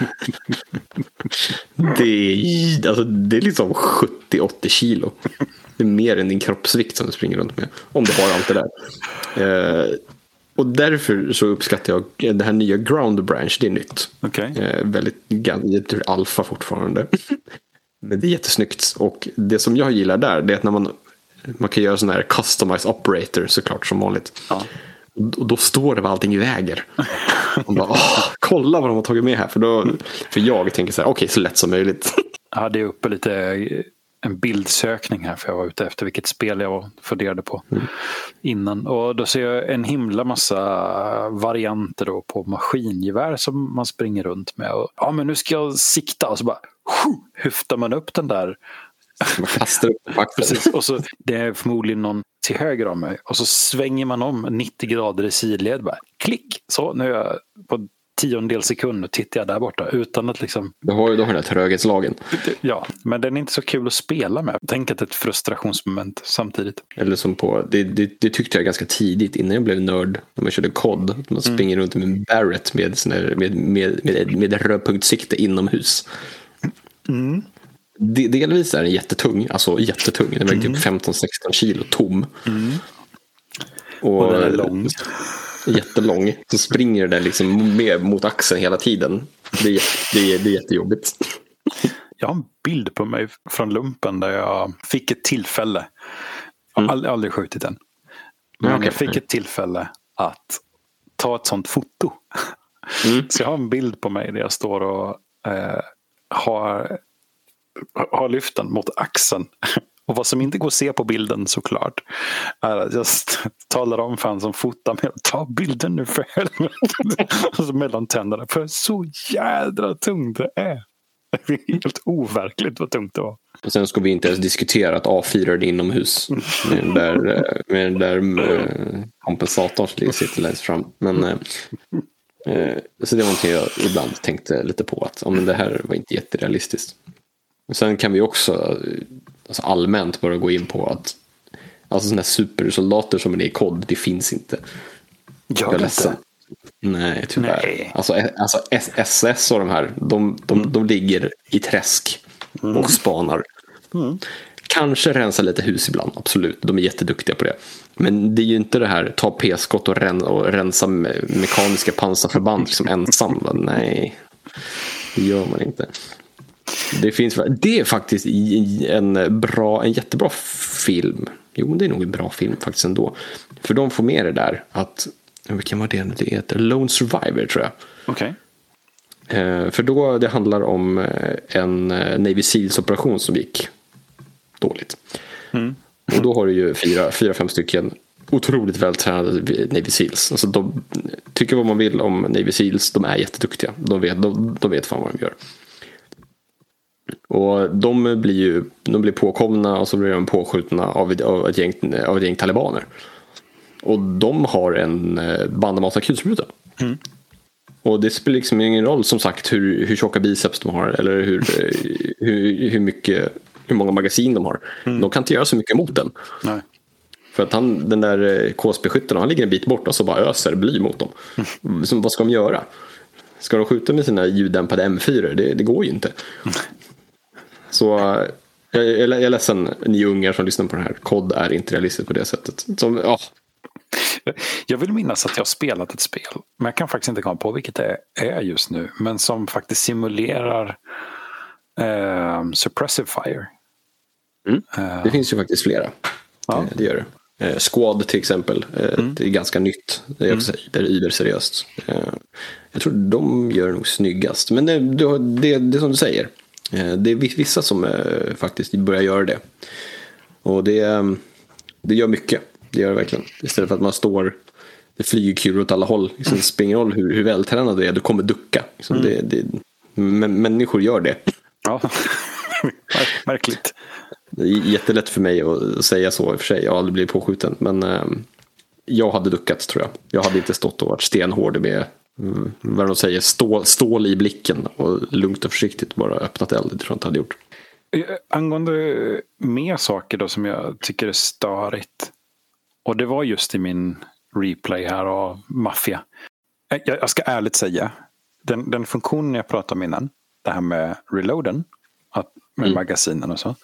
det är, alltså, det är liksom 70-80 kilo. Det är mer än din kroppsvikt som du springer runt med. Om du har allt det där. Eh, och därför så uppskattar jag det här nya Ground Branch, det är nytt. Okay. Eh, väldigt, jag tror alfa fortfarande. Men det är jättesnyggt. Och det som jag gillar där, det är att när man, man kan göra sån här customize operator såklart som vanligt. Ja. Och då står det vad allting väger. Man bara, kolla vad de har tagit med här. För, då, för jag tänker så här, okej okay, så lätt som möjligt. Jag hade uppe lite en bildsökning här för jag var ute efter vilket spel jag funderade på mm. innan. Och då ser jag en himla massa varianter då på maskingevär som man springer runt med. Och, ja men nu ska jag sikta och så bara hyftar man upp den där. Man kastar upp Precis, och så det är förmodligen någon till höger om mig och så svänger man om 90 grader i sidled. Bara, klick! Så nu är jag på tiondel sekund och tittar jag där borta utan att liksom... Du har ju då den här tröghetslagen. Ja, men den är inte så kul att spela med. Tänk att det är ett frustrationsmoment samtidigt. Eller som på, det, det, det, tyckte jag ganska tidigt innan jag blev nörd. När man körde kod. Man mm. springer runt med en Barrett med, med, med, med, med, med rödpunktssikte inomhus. Mm. Delvis är den jättetung, alltså jättetung. Den väger typ mm. typ 15-16 kilo tom. Mm. Och, och den är lång jättelång. Så springer den liksom med mot axeln hela tiden. Det är, det är, det är jättejobbigt. Jag har en bild på mig från lumpen där jag fick ett tillfälle. Jag har mm. aldrig, skjutit den. Men okay. jag fick ett tillfälle att ta ett sånt foto. Mm. Så jag har en bild på mig där jag står och eh, har, har lyft den mot axeln. (laughs) Och vad som inte går att se på bilden såklart är att jag talar om för han som fotar mig. Ta bilden nu för helvete. (laughs) mellan tänderna. För så jädra tungt det är. (laughs) Det är helt overkligt vad tungt det var. Och sen ska vi inte ens diskutera att A4 är inomhus. Med den där, med den där eh, kompensatorn som sitter längst fram. Men, eh, eh så det var någonting jag ibland tänkte lite på. att oh, det här var inte jätterealistiskt. Sen kan vi också alltså allmänt bara gå in på att alltså sådana supersoldater som är i kod, det finns inte. Jag är ledsen. Nej, tyvärr. Nej. Alltså, alltså SS och de här, de, de, mm. de ligger i träsk mm. och spanar. Mm. Kanske rensa lite hus ibland, absolut. De är jätteduktiga på det. Men det är ju inte det här ta p-skott och, ren, och rensa mekaniska pansarförband liksom ensam. (laughs) Nej, det gör man inte. Det, finns, det är faktiskt en, bra, en jättebra film. Jo, det är nog en bra film faktiskt ändå. För de får med det där att, vilken var det det heter? Lone Survivor tror jag. Okay. Eh, för då det handlar om eh, en eh, Navy Seals-operation som gick dåligt. Mm. Och då har du ju fyra, fyra fem stycken otroligt vältränade Navy Seals. Alltså de tycker vad man vill om Navy Seals. De är jätteduktiga. De vet, de, de vet fan vad de gör. Och de blir ju de blir påkomna och så blir de påskjutna av, av, ett, gäng, av ett gäng talibaner. Och de har en eh, bandamata kulspruta. Mm. Och det spelar liksom ingen roll som sagt hur, hur tjocka biceps de har eller hur, eh, hur, hur, mycket, hur många magasin de har. Mm. De kan inte göra så mycket mot den. Nej. För att han, den där eh, KSB-skytten, han ligger en bit bort och så bara öser bly mot dem. Mm. Så vad ska de göra? Ska de skjuta med sina ljuddämpade M4? Det, det går ju inte. (laughs) Så jag, jag, jag är ledsen, ni ungar som lyssnar på det här. Kod är inte realistiskt på det sättet. Som, ja, Jag vill minnas att jag har spelat ett spel, men jag kan faktiskt inte komma på vilket det är just nu, men som faktiskt simulerar eh, Suppressive Fire. Mm. Eh, det finns ju faktiskt flera. Ja. Eh, Det gör det. Eh, Squad till exempel. eh, Mm. Det är ganska nytt. Det är också det är überseriöst. Eh, Jag tror de gör det nog snyggast. Men det, det, det är som du säger. Eh, Det är vissa som eh, faktiskt börjar göra det. Och det, eh, det gör mycket. Det gör det verkligen. Istället för att man står det flyger kulor åt alla håll. Liksom, det spelar ingen roll hur, hur vältränad du är, du kommer ducka. Liksom, Mm. det, det, men, människor gör det. ja. (laughs) Märkligt. Det är jättelätt för mig att säga så i och för sig. Jag har aldrig blivit påskjuten. Men eh, jag hade duckat tror jag. Jag hade inte stått och varit stenhård med mm, vad de säger, stål, stål i blicken. Och lugnt och försiktigt bara öppnat eld. Det tror jag inte hade gjort. Eh, Angående mer saker då som jag tycker är störigt. Och det var just i min replay här av Mafia. Eh, Jag, jag ska ärligt säga. Den, den funktionen jag pratade om innan. Det här med reloaden. Att, med Mm. magasinen och så.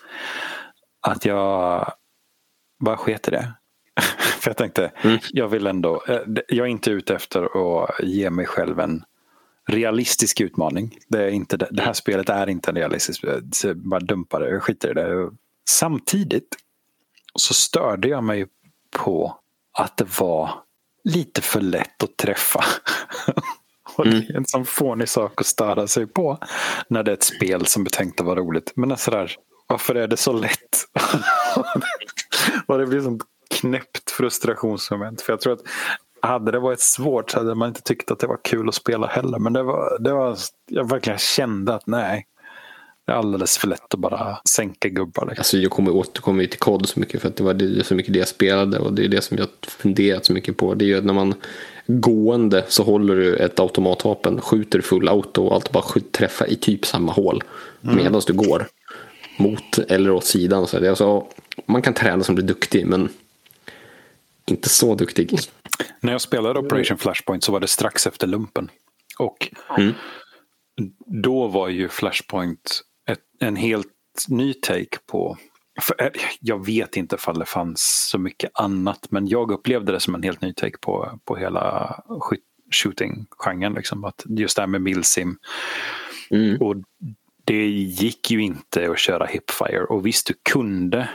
Att jag bara sket i det. (laughs) För jag tänkte, Mm. jag vill ändå. eh, Jag är inte ute efter att ge mig själv en realistisk utmaning. Det, är inte det, här spelet är inte en realistisk. Så bara dumpa det, jag skiter i det. Samtidigt så störde jag mig på att det var lite för lätt att träffa. (laughs) Och det är en sån fånig sak att störa sig på när det är ett spel som är tänkt att vara roligt. Men alltså där, varför är det så lätt? (laughs) och det blir som knäppt frustrationsmoment. För jag tror att hade det varit svårt så hade man inte tyckt att det var kul att spela heller. Men det var, det var jag verkligen kände att nej, det är alldeles för lätt att bara sänka gubbar. Liksom. Alltså jag kommer återkomma till kod så mycket för att det var det, så mycket det jag spelade och det är det som jag funderat så mycket på. Det är ju att när man gående så håller du ett automatvapen, skjuter full auto och allt bara skjut, träffa i typ samma hål medan du går. Mot eller åt sidan. Så det är alltså, man kan träna som blir duktig men inte så duktig. När jag spelade Operation Flashpoint så var det strax efter lumpen. Och Mm. då var ju Flashpoint ett, en helt ny take på... För, eh, jag vet inte ifall det fanns så mycket annat men jag upplevde det som en helt ny take på, på hela shooting-genren. Liksom. Att just det här med milsim. Mm. Och det gick ju inte att köra hipfire. Och visst, du kunde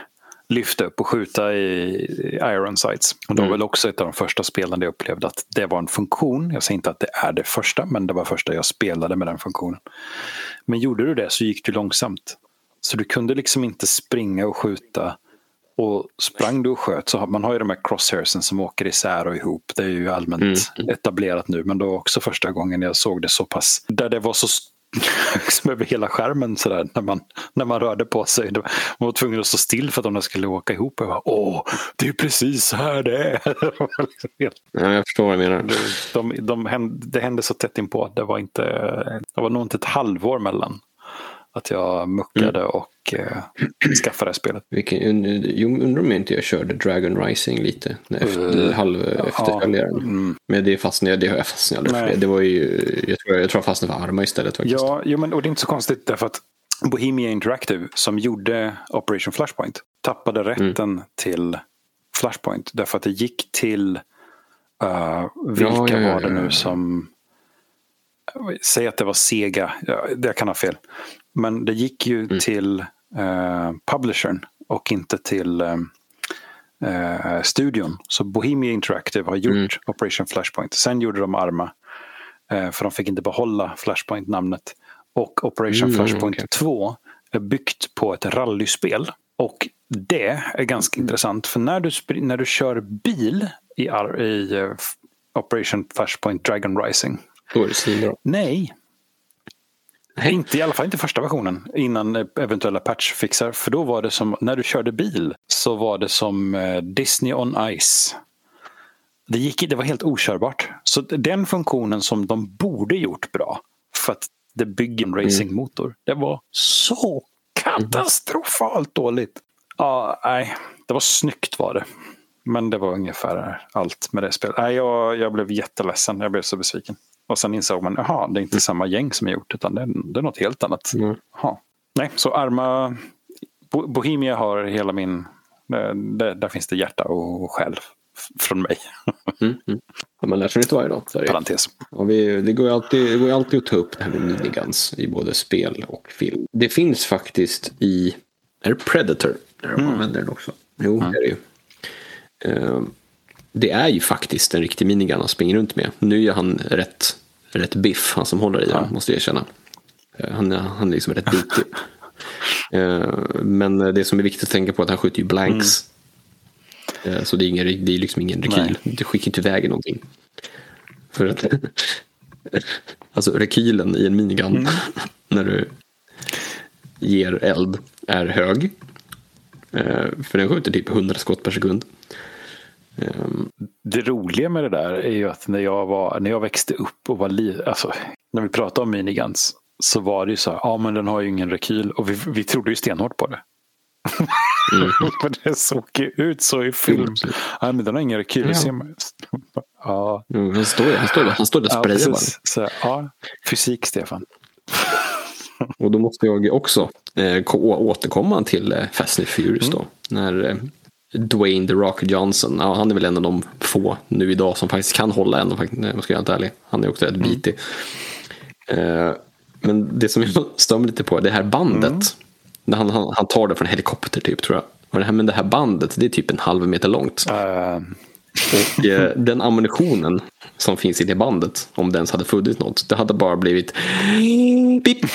lyfta upp och skjuta i iron sights. Och det var Mm. väl också ett av de första spelen jag upplevde att det var en funktion. Jag säger inte att det är det första, men det var första jag spelade med den funktionen. Men gjorde du det så gick det långsamt. Så du kunde liksom inte springa och skjuta. Och sprang du och sköt så har man har ju de här crosshairsen som åker isär och ihop. Det är ju allmänt etablerat nu. Men då var också första gången jag såg det så pass. Där det var så (laughs) liksom över hela skärmen sådär när man, när man rörde på sig. Man var tvungen att stå still för att de skulle åka ihop. Och jag bara, Åh, det är precis så här det är. (laughs) Liksom Ja, jag förstår vad jag menar. de, de, hände, det hände så tätt inpå. Det var, inte, det var nog inte ett halvår mellan att jag muckade och eh, skaffade spelet. Vilken, undrar om jag inte jag körde Dragon Rising lite. Efter, Uh, halv efterföljaren. mm. Men det fastnade jag, det har jag fastnat aldrig för. Det, det var ju, jag tror jag, tror jag fastnade för Arma istället faktiskt. Ja, jo, men, och det är inte så konstigt därför att Bohemia Interactive som gjorde Operation Flashpoint tappade rätten till Flashpoint därför att det gick till uh, vilka Ja, ja, ja, var det ja, nu ja. som Säg att det var Sega, ja, jag kan ha fel. Men det gick ju Mm. till uh, publishern och inte till um, eh, studion. Så Bohemia Interactive har gjort Mm. Operation Flashpoint. Sen gjorde de Arma. Eh, för de fick inte behålla Flashpoint-namnet. Och Operation Mm, Flashpoint okej. 2 är byggt på ett rallyspel. Och det är ganska intressant för när du, när du kör bil i, i eh, Operation Flashpoint Dragon Rising. Då är det svinbra. Nej, Nej. inte i alla fall inte första versionen innan eh, eventuella patchfixar. För då var det som när du körde bil så var det som eh, Disney on Ice. Det, gick, det var helt okörbart. Så den funktionen som de borde gjort bra för att det bygger en racingmotor. Det var så katastrofalt dåligt. Ja, nej. Det var snyggt var det. Men det var ungefär allt med det spelet. Nej, jag, jag blev jätteledsen. Jag blev så besviken. Och sen insåg man, jaha, det är inte samma gäng som har gjort utan det är, det är något helt annat. Mm. Jaha. Nej, så Arma... Bo- Bohemia har hela min... Där, där- där finns det hjärta och själ från mig. (laughs) Mm. Mm. Ja, man lär sig nytt varje dag. Parentes. Och vi, det, går alltid, det går alltid att ta upp det här med miniguns i både spel och film. Det finns faktiskt i... Är det Predator? Där de använder den också. Jo, det är det ju. Eh, det är ju faktiskt en riktig minigun han springer runt med. Nu är han rätt, rätt biff, han som håller i den, måste jag erkänna. Eh, Han, han är liksom rätt bitig. (laughs) Eh, Men det som är viktigt att tänka på är att han skjuter ju blanks. Eh, Så det är, ingen, det är liksom ingen rekyl. Det skickar inte iväg någonting. För att, (laughs) alltså rekylen i en minigun (laughs) när du ger eld är hög. För den skjuter typ 100 skott per sekund. Ehm, Det roliga med det där är ju att när jag, var, när jag växte upp och var li, alltså, när vi pratade om miniguns så var det ju så här, ja men den har ju ingen rekyl och vi, vi trodde ju stenhårt på det. (laughs) För det såg ju ut så i film. Mm. Ja, men den har ingen rekyl. Ja. (laughs) Ja, jo, Han står, han står, han står där och ja, sprayar bara. precis. Så, ja, fysik Stefan. Och då måste jag också eh, ko- återkomma till eh, Fast and Furious då. När eh, Dwayne The Rock Johnson, ja, han är väl en av de få nu idag som faktiskt kan hålla en, om jag ska vara helt ärlig. Han är också rätt bitig. Eh, men det som jag (laughs) stör mig lite på, det här bandet. När han, han, han tar det från en helikopter typ tror jag. Och det här, men det här bandet, det är typ en halv meter långt. Eh, Och eh, den ammunitionen som finns i det bandet, om det ens hade funnits något, det hade bara blivit pip.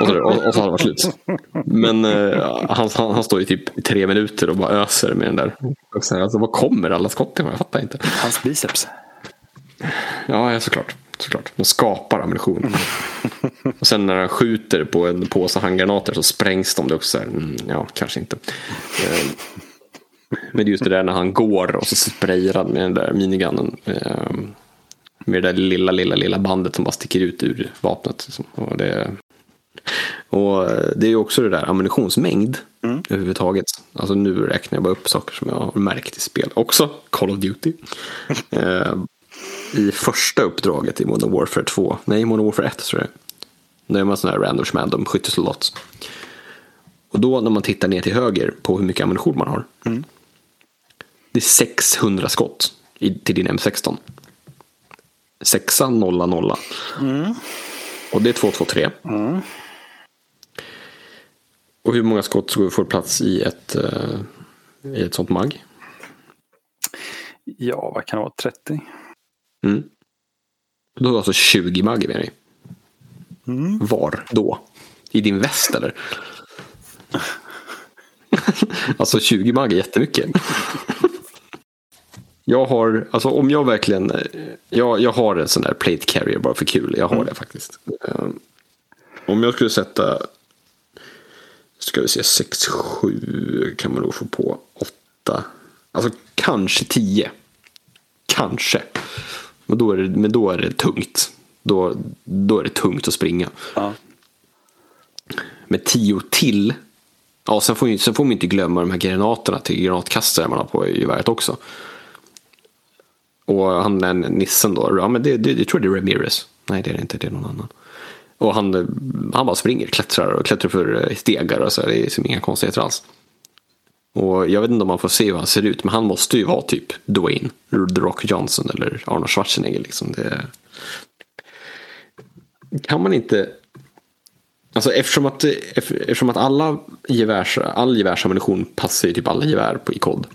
Och så, och, och så hade det varit slut. Men eh, han, han, han står ju typ i tre minuter och bara öser med den där. Och här, alltså, var kommer alla skott ifrån? Jag fattar inte. hans biceps. Ja, ja såklart. såklart. De skapar ammunition. Och sen när han skjuter på en påse handgranater så sprängs de. Det också så här, mm, ja, kanske inte. Eh, Men just det där när han går och så sprayar han med den där minigunnen. eh, Med det där lilla, lilla, lilla bandet som bara sticker ut ur vapnet. liksom. Och det, och det är ju också det där ammunitionsmängd överhuvudtaget. Alltså nu räknar jag bara upp saker som jag har märkt i spel. Också Call of Duty. (laughs) Eh, I första uppdraget i Modern Warfare 2, nej Modern Warfare 1 tror jag Då är man sån här random random skyttesoldat. Och då när man tittar ner till höger på hur mycket ammunition man har. Det är 600 skott i, till din M16. Sexa, nolla, nolla. Och det är 2, 2, 3. Och hur många skott ska får plats i ett, eh, i ett sånt mag? Ja, vad kan det vara? 30? Mm. Då har du alltså 20 mag med dig. Var då? I din väst eller? (laughs) alltså 20 mag är jättemycket. jag har, alltså om jag verkligen, eh, jag, jag har en sån där plate carrier bara för kul. Jag har det faktiskt. Eh, om jag skulle sätta, ska vi se, 6, 7 kan man nog få på 8. Alltså kanske 10. Kanske. Men då är det, men då är det tungt. Då, då är det tungt att springa. Ja. Med tio till. Ja, sen får, ju, sen får man inte glömma de här granaterna till granatkastare man har på i geväret också. Och han den nissen då, ja men det, det, jag tror det är Ramirez. Nej det är det inte, det är någon annan. Och han, han bara springer, klättrar och klättrar för stegar och så. Det är liksom inga konstigheter alls. Och jag vet inte om man får se hur han ser ut, men han måste ju vara typ Dwayne, The Rock Johnson eller Arnold Schwarzenegger. Liksom. Det... Kan man inte... Alltså eftersom att, eftersom att alla gevärs, all gevärsammunition passar ju typ alla gevär på, i kod.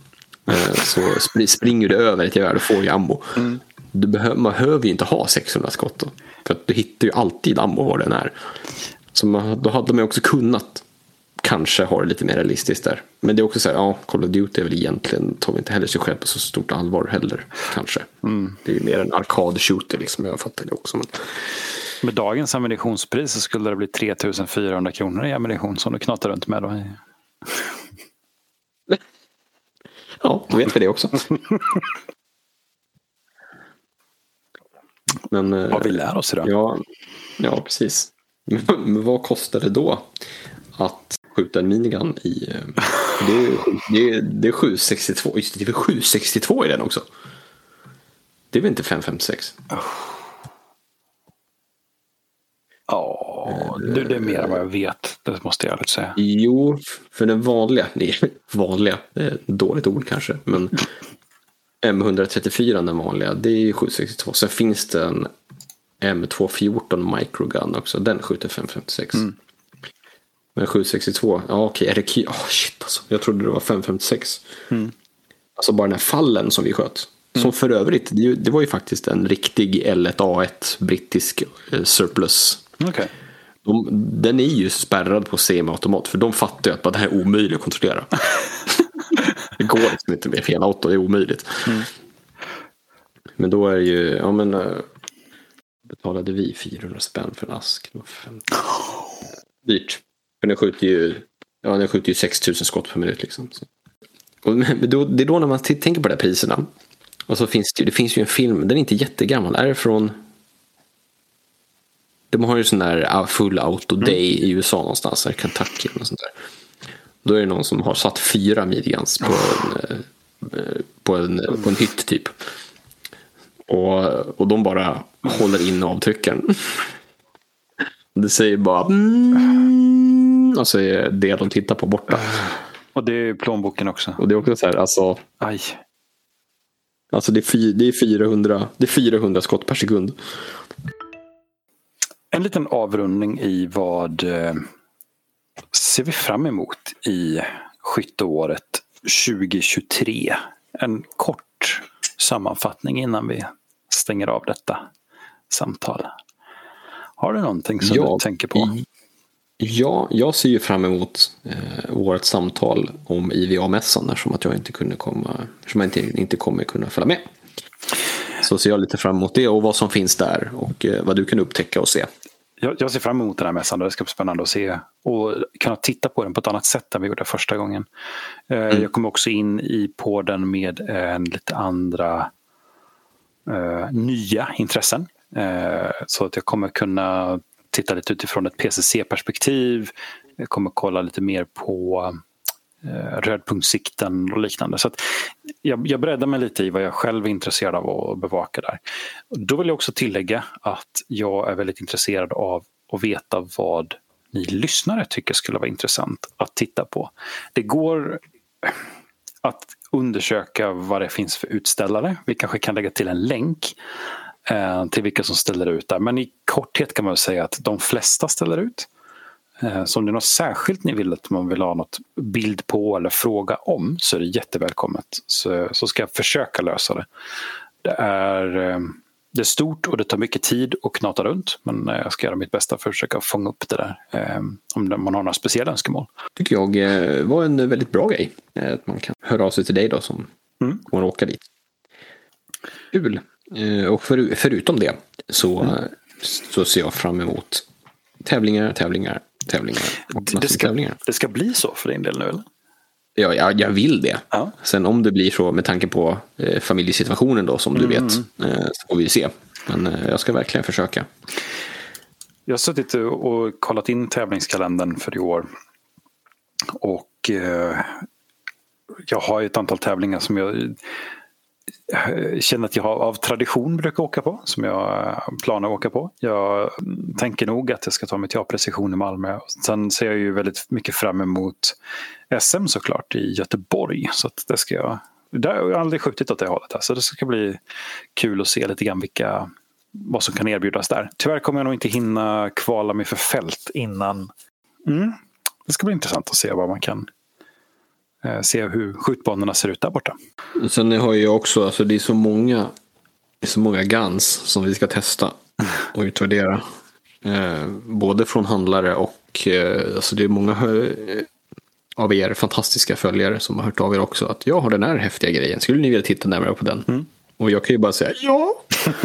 Eh, så springer du över ett gevär, då får ju ammo. Mm du behöver, man behöver ju inte ha 600 skott då. För att du hittar ju alltid ammo var den är. Så man, då hade man ju också kunnat kanske ha det lite mer realistiskt där. Men det är också så här, ja, Call of Duty är väl egentligen, tar vi inte heller sig själv på så stort allvar heller. Kanske. Mm. Det är ju mer en arkad-shooter liksom, jag fattar det också. Men... Med dagens ammunitionspris så skulle det bli 3400 kronor i ammunition som du knatar runt med. Då. Ja, då vet vi det också. (laughs) Men, eh, Vad vi lär oss idag. Ja, ja precis. (laughs) Men vad kostar det då att skjuta en minigun i... eh, Det är, det är, det är 762. Just det, det är väl 762 i den också. Det är väl inte 556? Ja, du, det är mer än vad jag vet. Det måste jag ärligt säga. Jo, för den vanliga, (laughs) nej, vanliga, det är ett dåligt ord kanske, men M134 den vanliga, det är 762. Sen finns det en M214 Microgun också, den skjuter 556. Men 762, ja okej, RQ, oh, shit alltså, jag trodde det var 556. Alltså bara den här fallen som vi sköt. Som för övrigt, det, är det var ju faktiskt en riktig L1A1 brittisk eh, surplus Okej. de, den är ju spärrad på semiautomat för de fattar ju att det här är omöjligt att kontrollera. (laughs) det går liksom inte med fel auto, det är omöjligt. Men då är det ju, ja men äh, betalade vi 400 spänn för en ask? Det var 50. Dyrt. För den skjuter ju, ja, den skjuter ju 6000 skott per minut liksom. Så. Och, men då, det är då när man tänker på de här priserna. Och så finns det, det finns ju en film, den är inte jättegammal, är det från de har ju sån där uh, full auto day i USA någonstans, där Kentucky något sånt där. Då är det någon som har satt fyra midguns på en, eh, på en, på en hytt typ. Och, och de bara håller in avtryckaren. Det säger bara mm, och så är det de tittar på borta. Och det är plånboken också. Och det är också så här, alltså, Aj. alltså det, är det, är 400, det är 400 skott per sekund. En liten avrundning i vad eh, ser vi fram emot i skytteåret 2023? En kort sammanfattning innan vi stänger av detta samtal. Har du någonting som Ja, du tänker på? Ja, jag ser ju fram emot eh, vårt samtal om IVA-mässan eftersom att jag inte kunde komma, eftersom jag inte, inte kommer kunna följa med. Så ser jag lite fram emot det och vad som finns där och eh, vad du kan upptäcka och se. Jag, jag ser fram emot den här mässan. Det ska bli spännande att se och kunna titta på den på ett annat sätt än vi gjorde första gången. Eh, Jag kommer också in i på den med en lite andra eh, nya intressen. Eh, så att jag kommer kunna titta lite utifrån ett PCC-perspektiv. Jag kommer kolla lite mer på eh, Eh, rödpunktssikten och liknande. Så att jag, jag breddar mig lite i vad jag själv är intresserad av att bevaka där. Då vill jag också tillägga att jag är väldigt intresserad av att veta vad ni lyssnare tycker skulle vara intressant att titta på. Det går att undersöka vad det finns för utställare. Vi kanske kan lägga till en länk eh, till vilka som ställer ut där. Men i korthet kan man säga att de flesta ställer ut. Eh, Så om det är något särskilt ni vill att man vill ha något bild på eller fråga om så är det jättevälkommet. Så, så ska jag försöka lösa det. Det är, eh, det är stort och det tar mycket tid att knata runt. Men eh, jag ska göra mitt bästa för att försöka fånga upp det där. Om man har några speciella önskemål. tycker jag var en väldigt bra grej. Att man kan höra av sig till dig då som Mm. kommer åka dit. Kul. Och för, förutom det så, Mm. så ser jag fram emot tävlingar, tävlingar, tävlingar Det ska, tävlingar. det ska bli så för din del nu eller? Ja, jag, jag vill det. Ja. Sen om det blir så med tanke på eh, familjesituationen då som du vet. Eh, så får vi se. Men eh, jag ska verkligen försöka. Jag har suttit och kollat in tävlingskalendern för i år. Och eh, jag har ju ett antal tävlingar som jag känner att jag har, av tradition brukar åka på. Som jag eh, planerar att åka på. Jag mm, tänker nog att jag ska ta mig till A-precision i Malmö. Sen ser jag ju väldigt mycket fram emot SM såklart i Göteborg. Så att det ska jag där har jag aldrig skjutit åt det hållet. här, Så det ska bli kul att se lite grann vilka, vad som kan erbjudas där. Tyvärr kommer jag nog inte hinna kvala mig för fält innan. Mm. Det ska bli intressant att se vad man kan se hur skjutbanorna ser ut där borta. Sen har jag också, alltså det är så många Det är så många guns som vi ska testa och utvärdera. Eh, både från handlare och eh, alltså det är många eh, av er fantastiska följare som har hört av er också att jag har den här häftiga grejen. Skulle ni vilja titta närmare på den? Mm. Och jag kan ju bara säga ja. (laughs)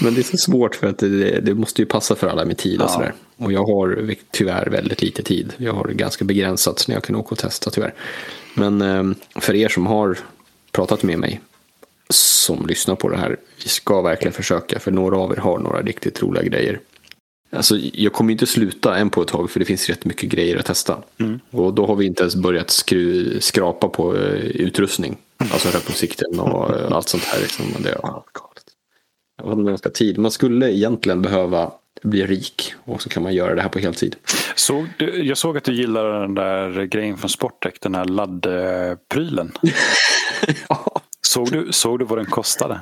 Men det är så svårt för att det, det måste ju passa för alla med tid och Ja. sådär. Och jag har tyvärr väldigt lite tid. Jag har ganska begränsat när jag kan åka och testa tyvärr. Men eh, för er som har pratat med mig som lyssnar på det här. Vi ska verkligen försöka för några av er har några riktigt roliga grejer. Alltså, jag kommer inte sluta än på ett tag för det finns rätt mycket grejer att testa. Och då har vi inte ens börjat skru, skrapa på eh, utrustning. Alltså röpsikten och eh, allt sånt här. Liksom. Det är ja, galet. Jag har ganska tid. Man skulle egentligen behöva bli rik och så kan man göra det här på heltid. Du, jag såg att du gillar den där grejen från Sportec, den här laddprylen. (laughs) ja. Såg du, såg du vad den kostade?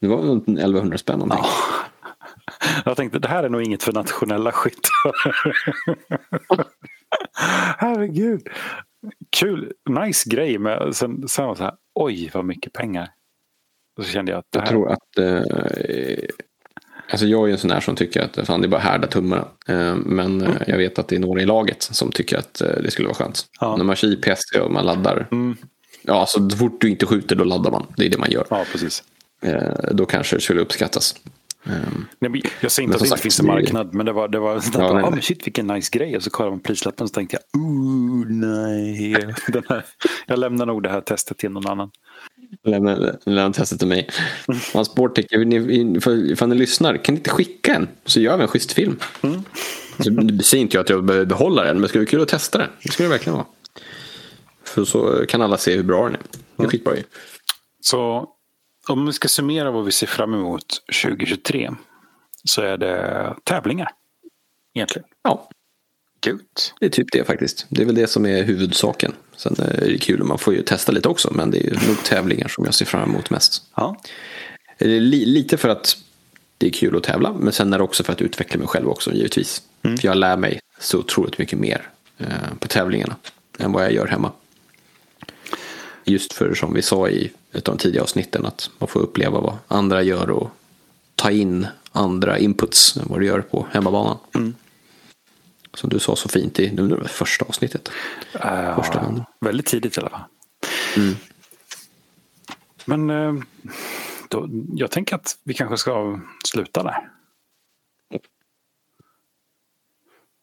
Det var nog 1100 spänn någonting. (laughs) Jag tänkte det här är nog inget för nationella skyttar. (laughs) Herregud. Kul, nice grej. Men sen, sen var det så här, oj vad mycket pengar. Och så kände jag att det Jag här, tror att... Eh, alltså jag är en sån här som tycker att fan, det är bara härda tummarna. Eh, men eh, jag vet att det är några i laget som tycker att eh, det skulle vara skönt. Ja. När man kör i PC och man laddar. Mm. Ja, alltså så fort du inte skjuter då laddar man. Det är det man gör. Ja, precis. Då kanske det skulle uppskattas. Eh, Nej, Jag säger inte att det inte finns en marknad, men det var, det var ja, nej, bara, nej. ah, men shit vilken nice grej. Och så kollade man prislappen och så tänkte jag, ooh, nej. (laughs) Den här, jag lämnar nog det här testet till någon annan. Lämna, testet till mig. Ni, för, ifall ni lyssnar, kan ni inte skicka en? Så gör vi en schysst film. Så, det säger inte jag att jag behöver behålla den, men det skulle vara kul att testa den. Det skulle det verkligen vara. För så kan alla se hur bra den är. Det är skitbra ju. Så om vi ska summera vad vi ser fram emot 2023 så är det tävlingar. Egentligen. Ja, Gud. det är typ det faktiskt. Det är väl det som är huvudsaken. Sen är det kul och man får ju testa lite också, men det är nog tävlingar som jag ser fram emot mest. Ja. Li- Lite för att det är kul att tävla, men sen är det också för att utveckla mig själv också givetvis. För jag lär mig så otroligt mycket mer eh, på tävlingarna än vad jag gör hemma. Just för som vi sa i ett av de tidiga avsnitten att man får uppleva vad andra gör och ta in andra inputs än vad du gör på hemmabanan. Som du sa så fint i nu, det första avsnittet. Eh, Första väldigt tidigt i alla fall. Men eh, då, jag tänker att vi kanske ska sluta där.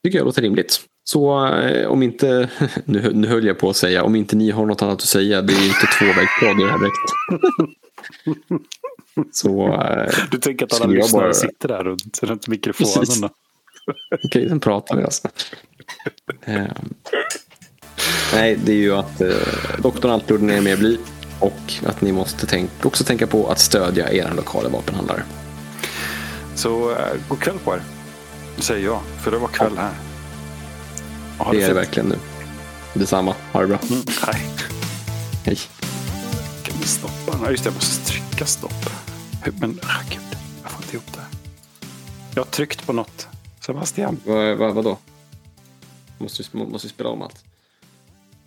tycker jag låter rimligt. Så eh, om inte, (laughs) nu, nu höll jag på att säga, om inte ni har något annat att säga, det är inte tvåvägsradio här direkt. (laughs) Så eh, Du tänker att alla lyssnare bara- sitter där runt, runt mikrofonen. Okej, sen pratar vi alltså. Eh, nej, det är ju att eh, doktorn alltid gjorde ner mer bly och att ni måste tänk, också tänka på att stödja er lokala vapenhandlare. Så eh, god kväll på er. Säger jag, för det var kväll här. Ha Det är det verkligen nu. Detsamma, ha det bra. Mm, hej. Hej. Kan vi stoppa? Ja, just det, jag måste trycka stopp. Men ah, gud, jag får inte ihop det. här. Jag har tryckt på något. Sebastian. Vad, vad, vadå? Måste, måste spela om allt.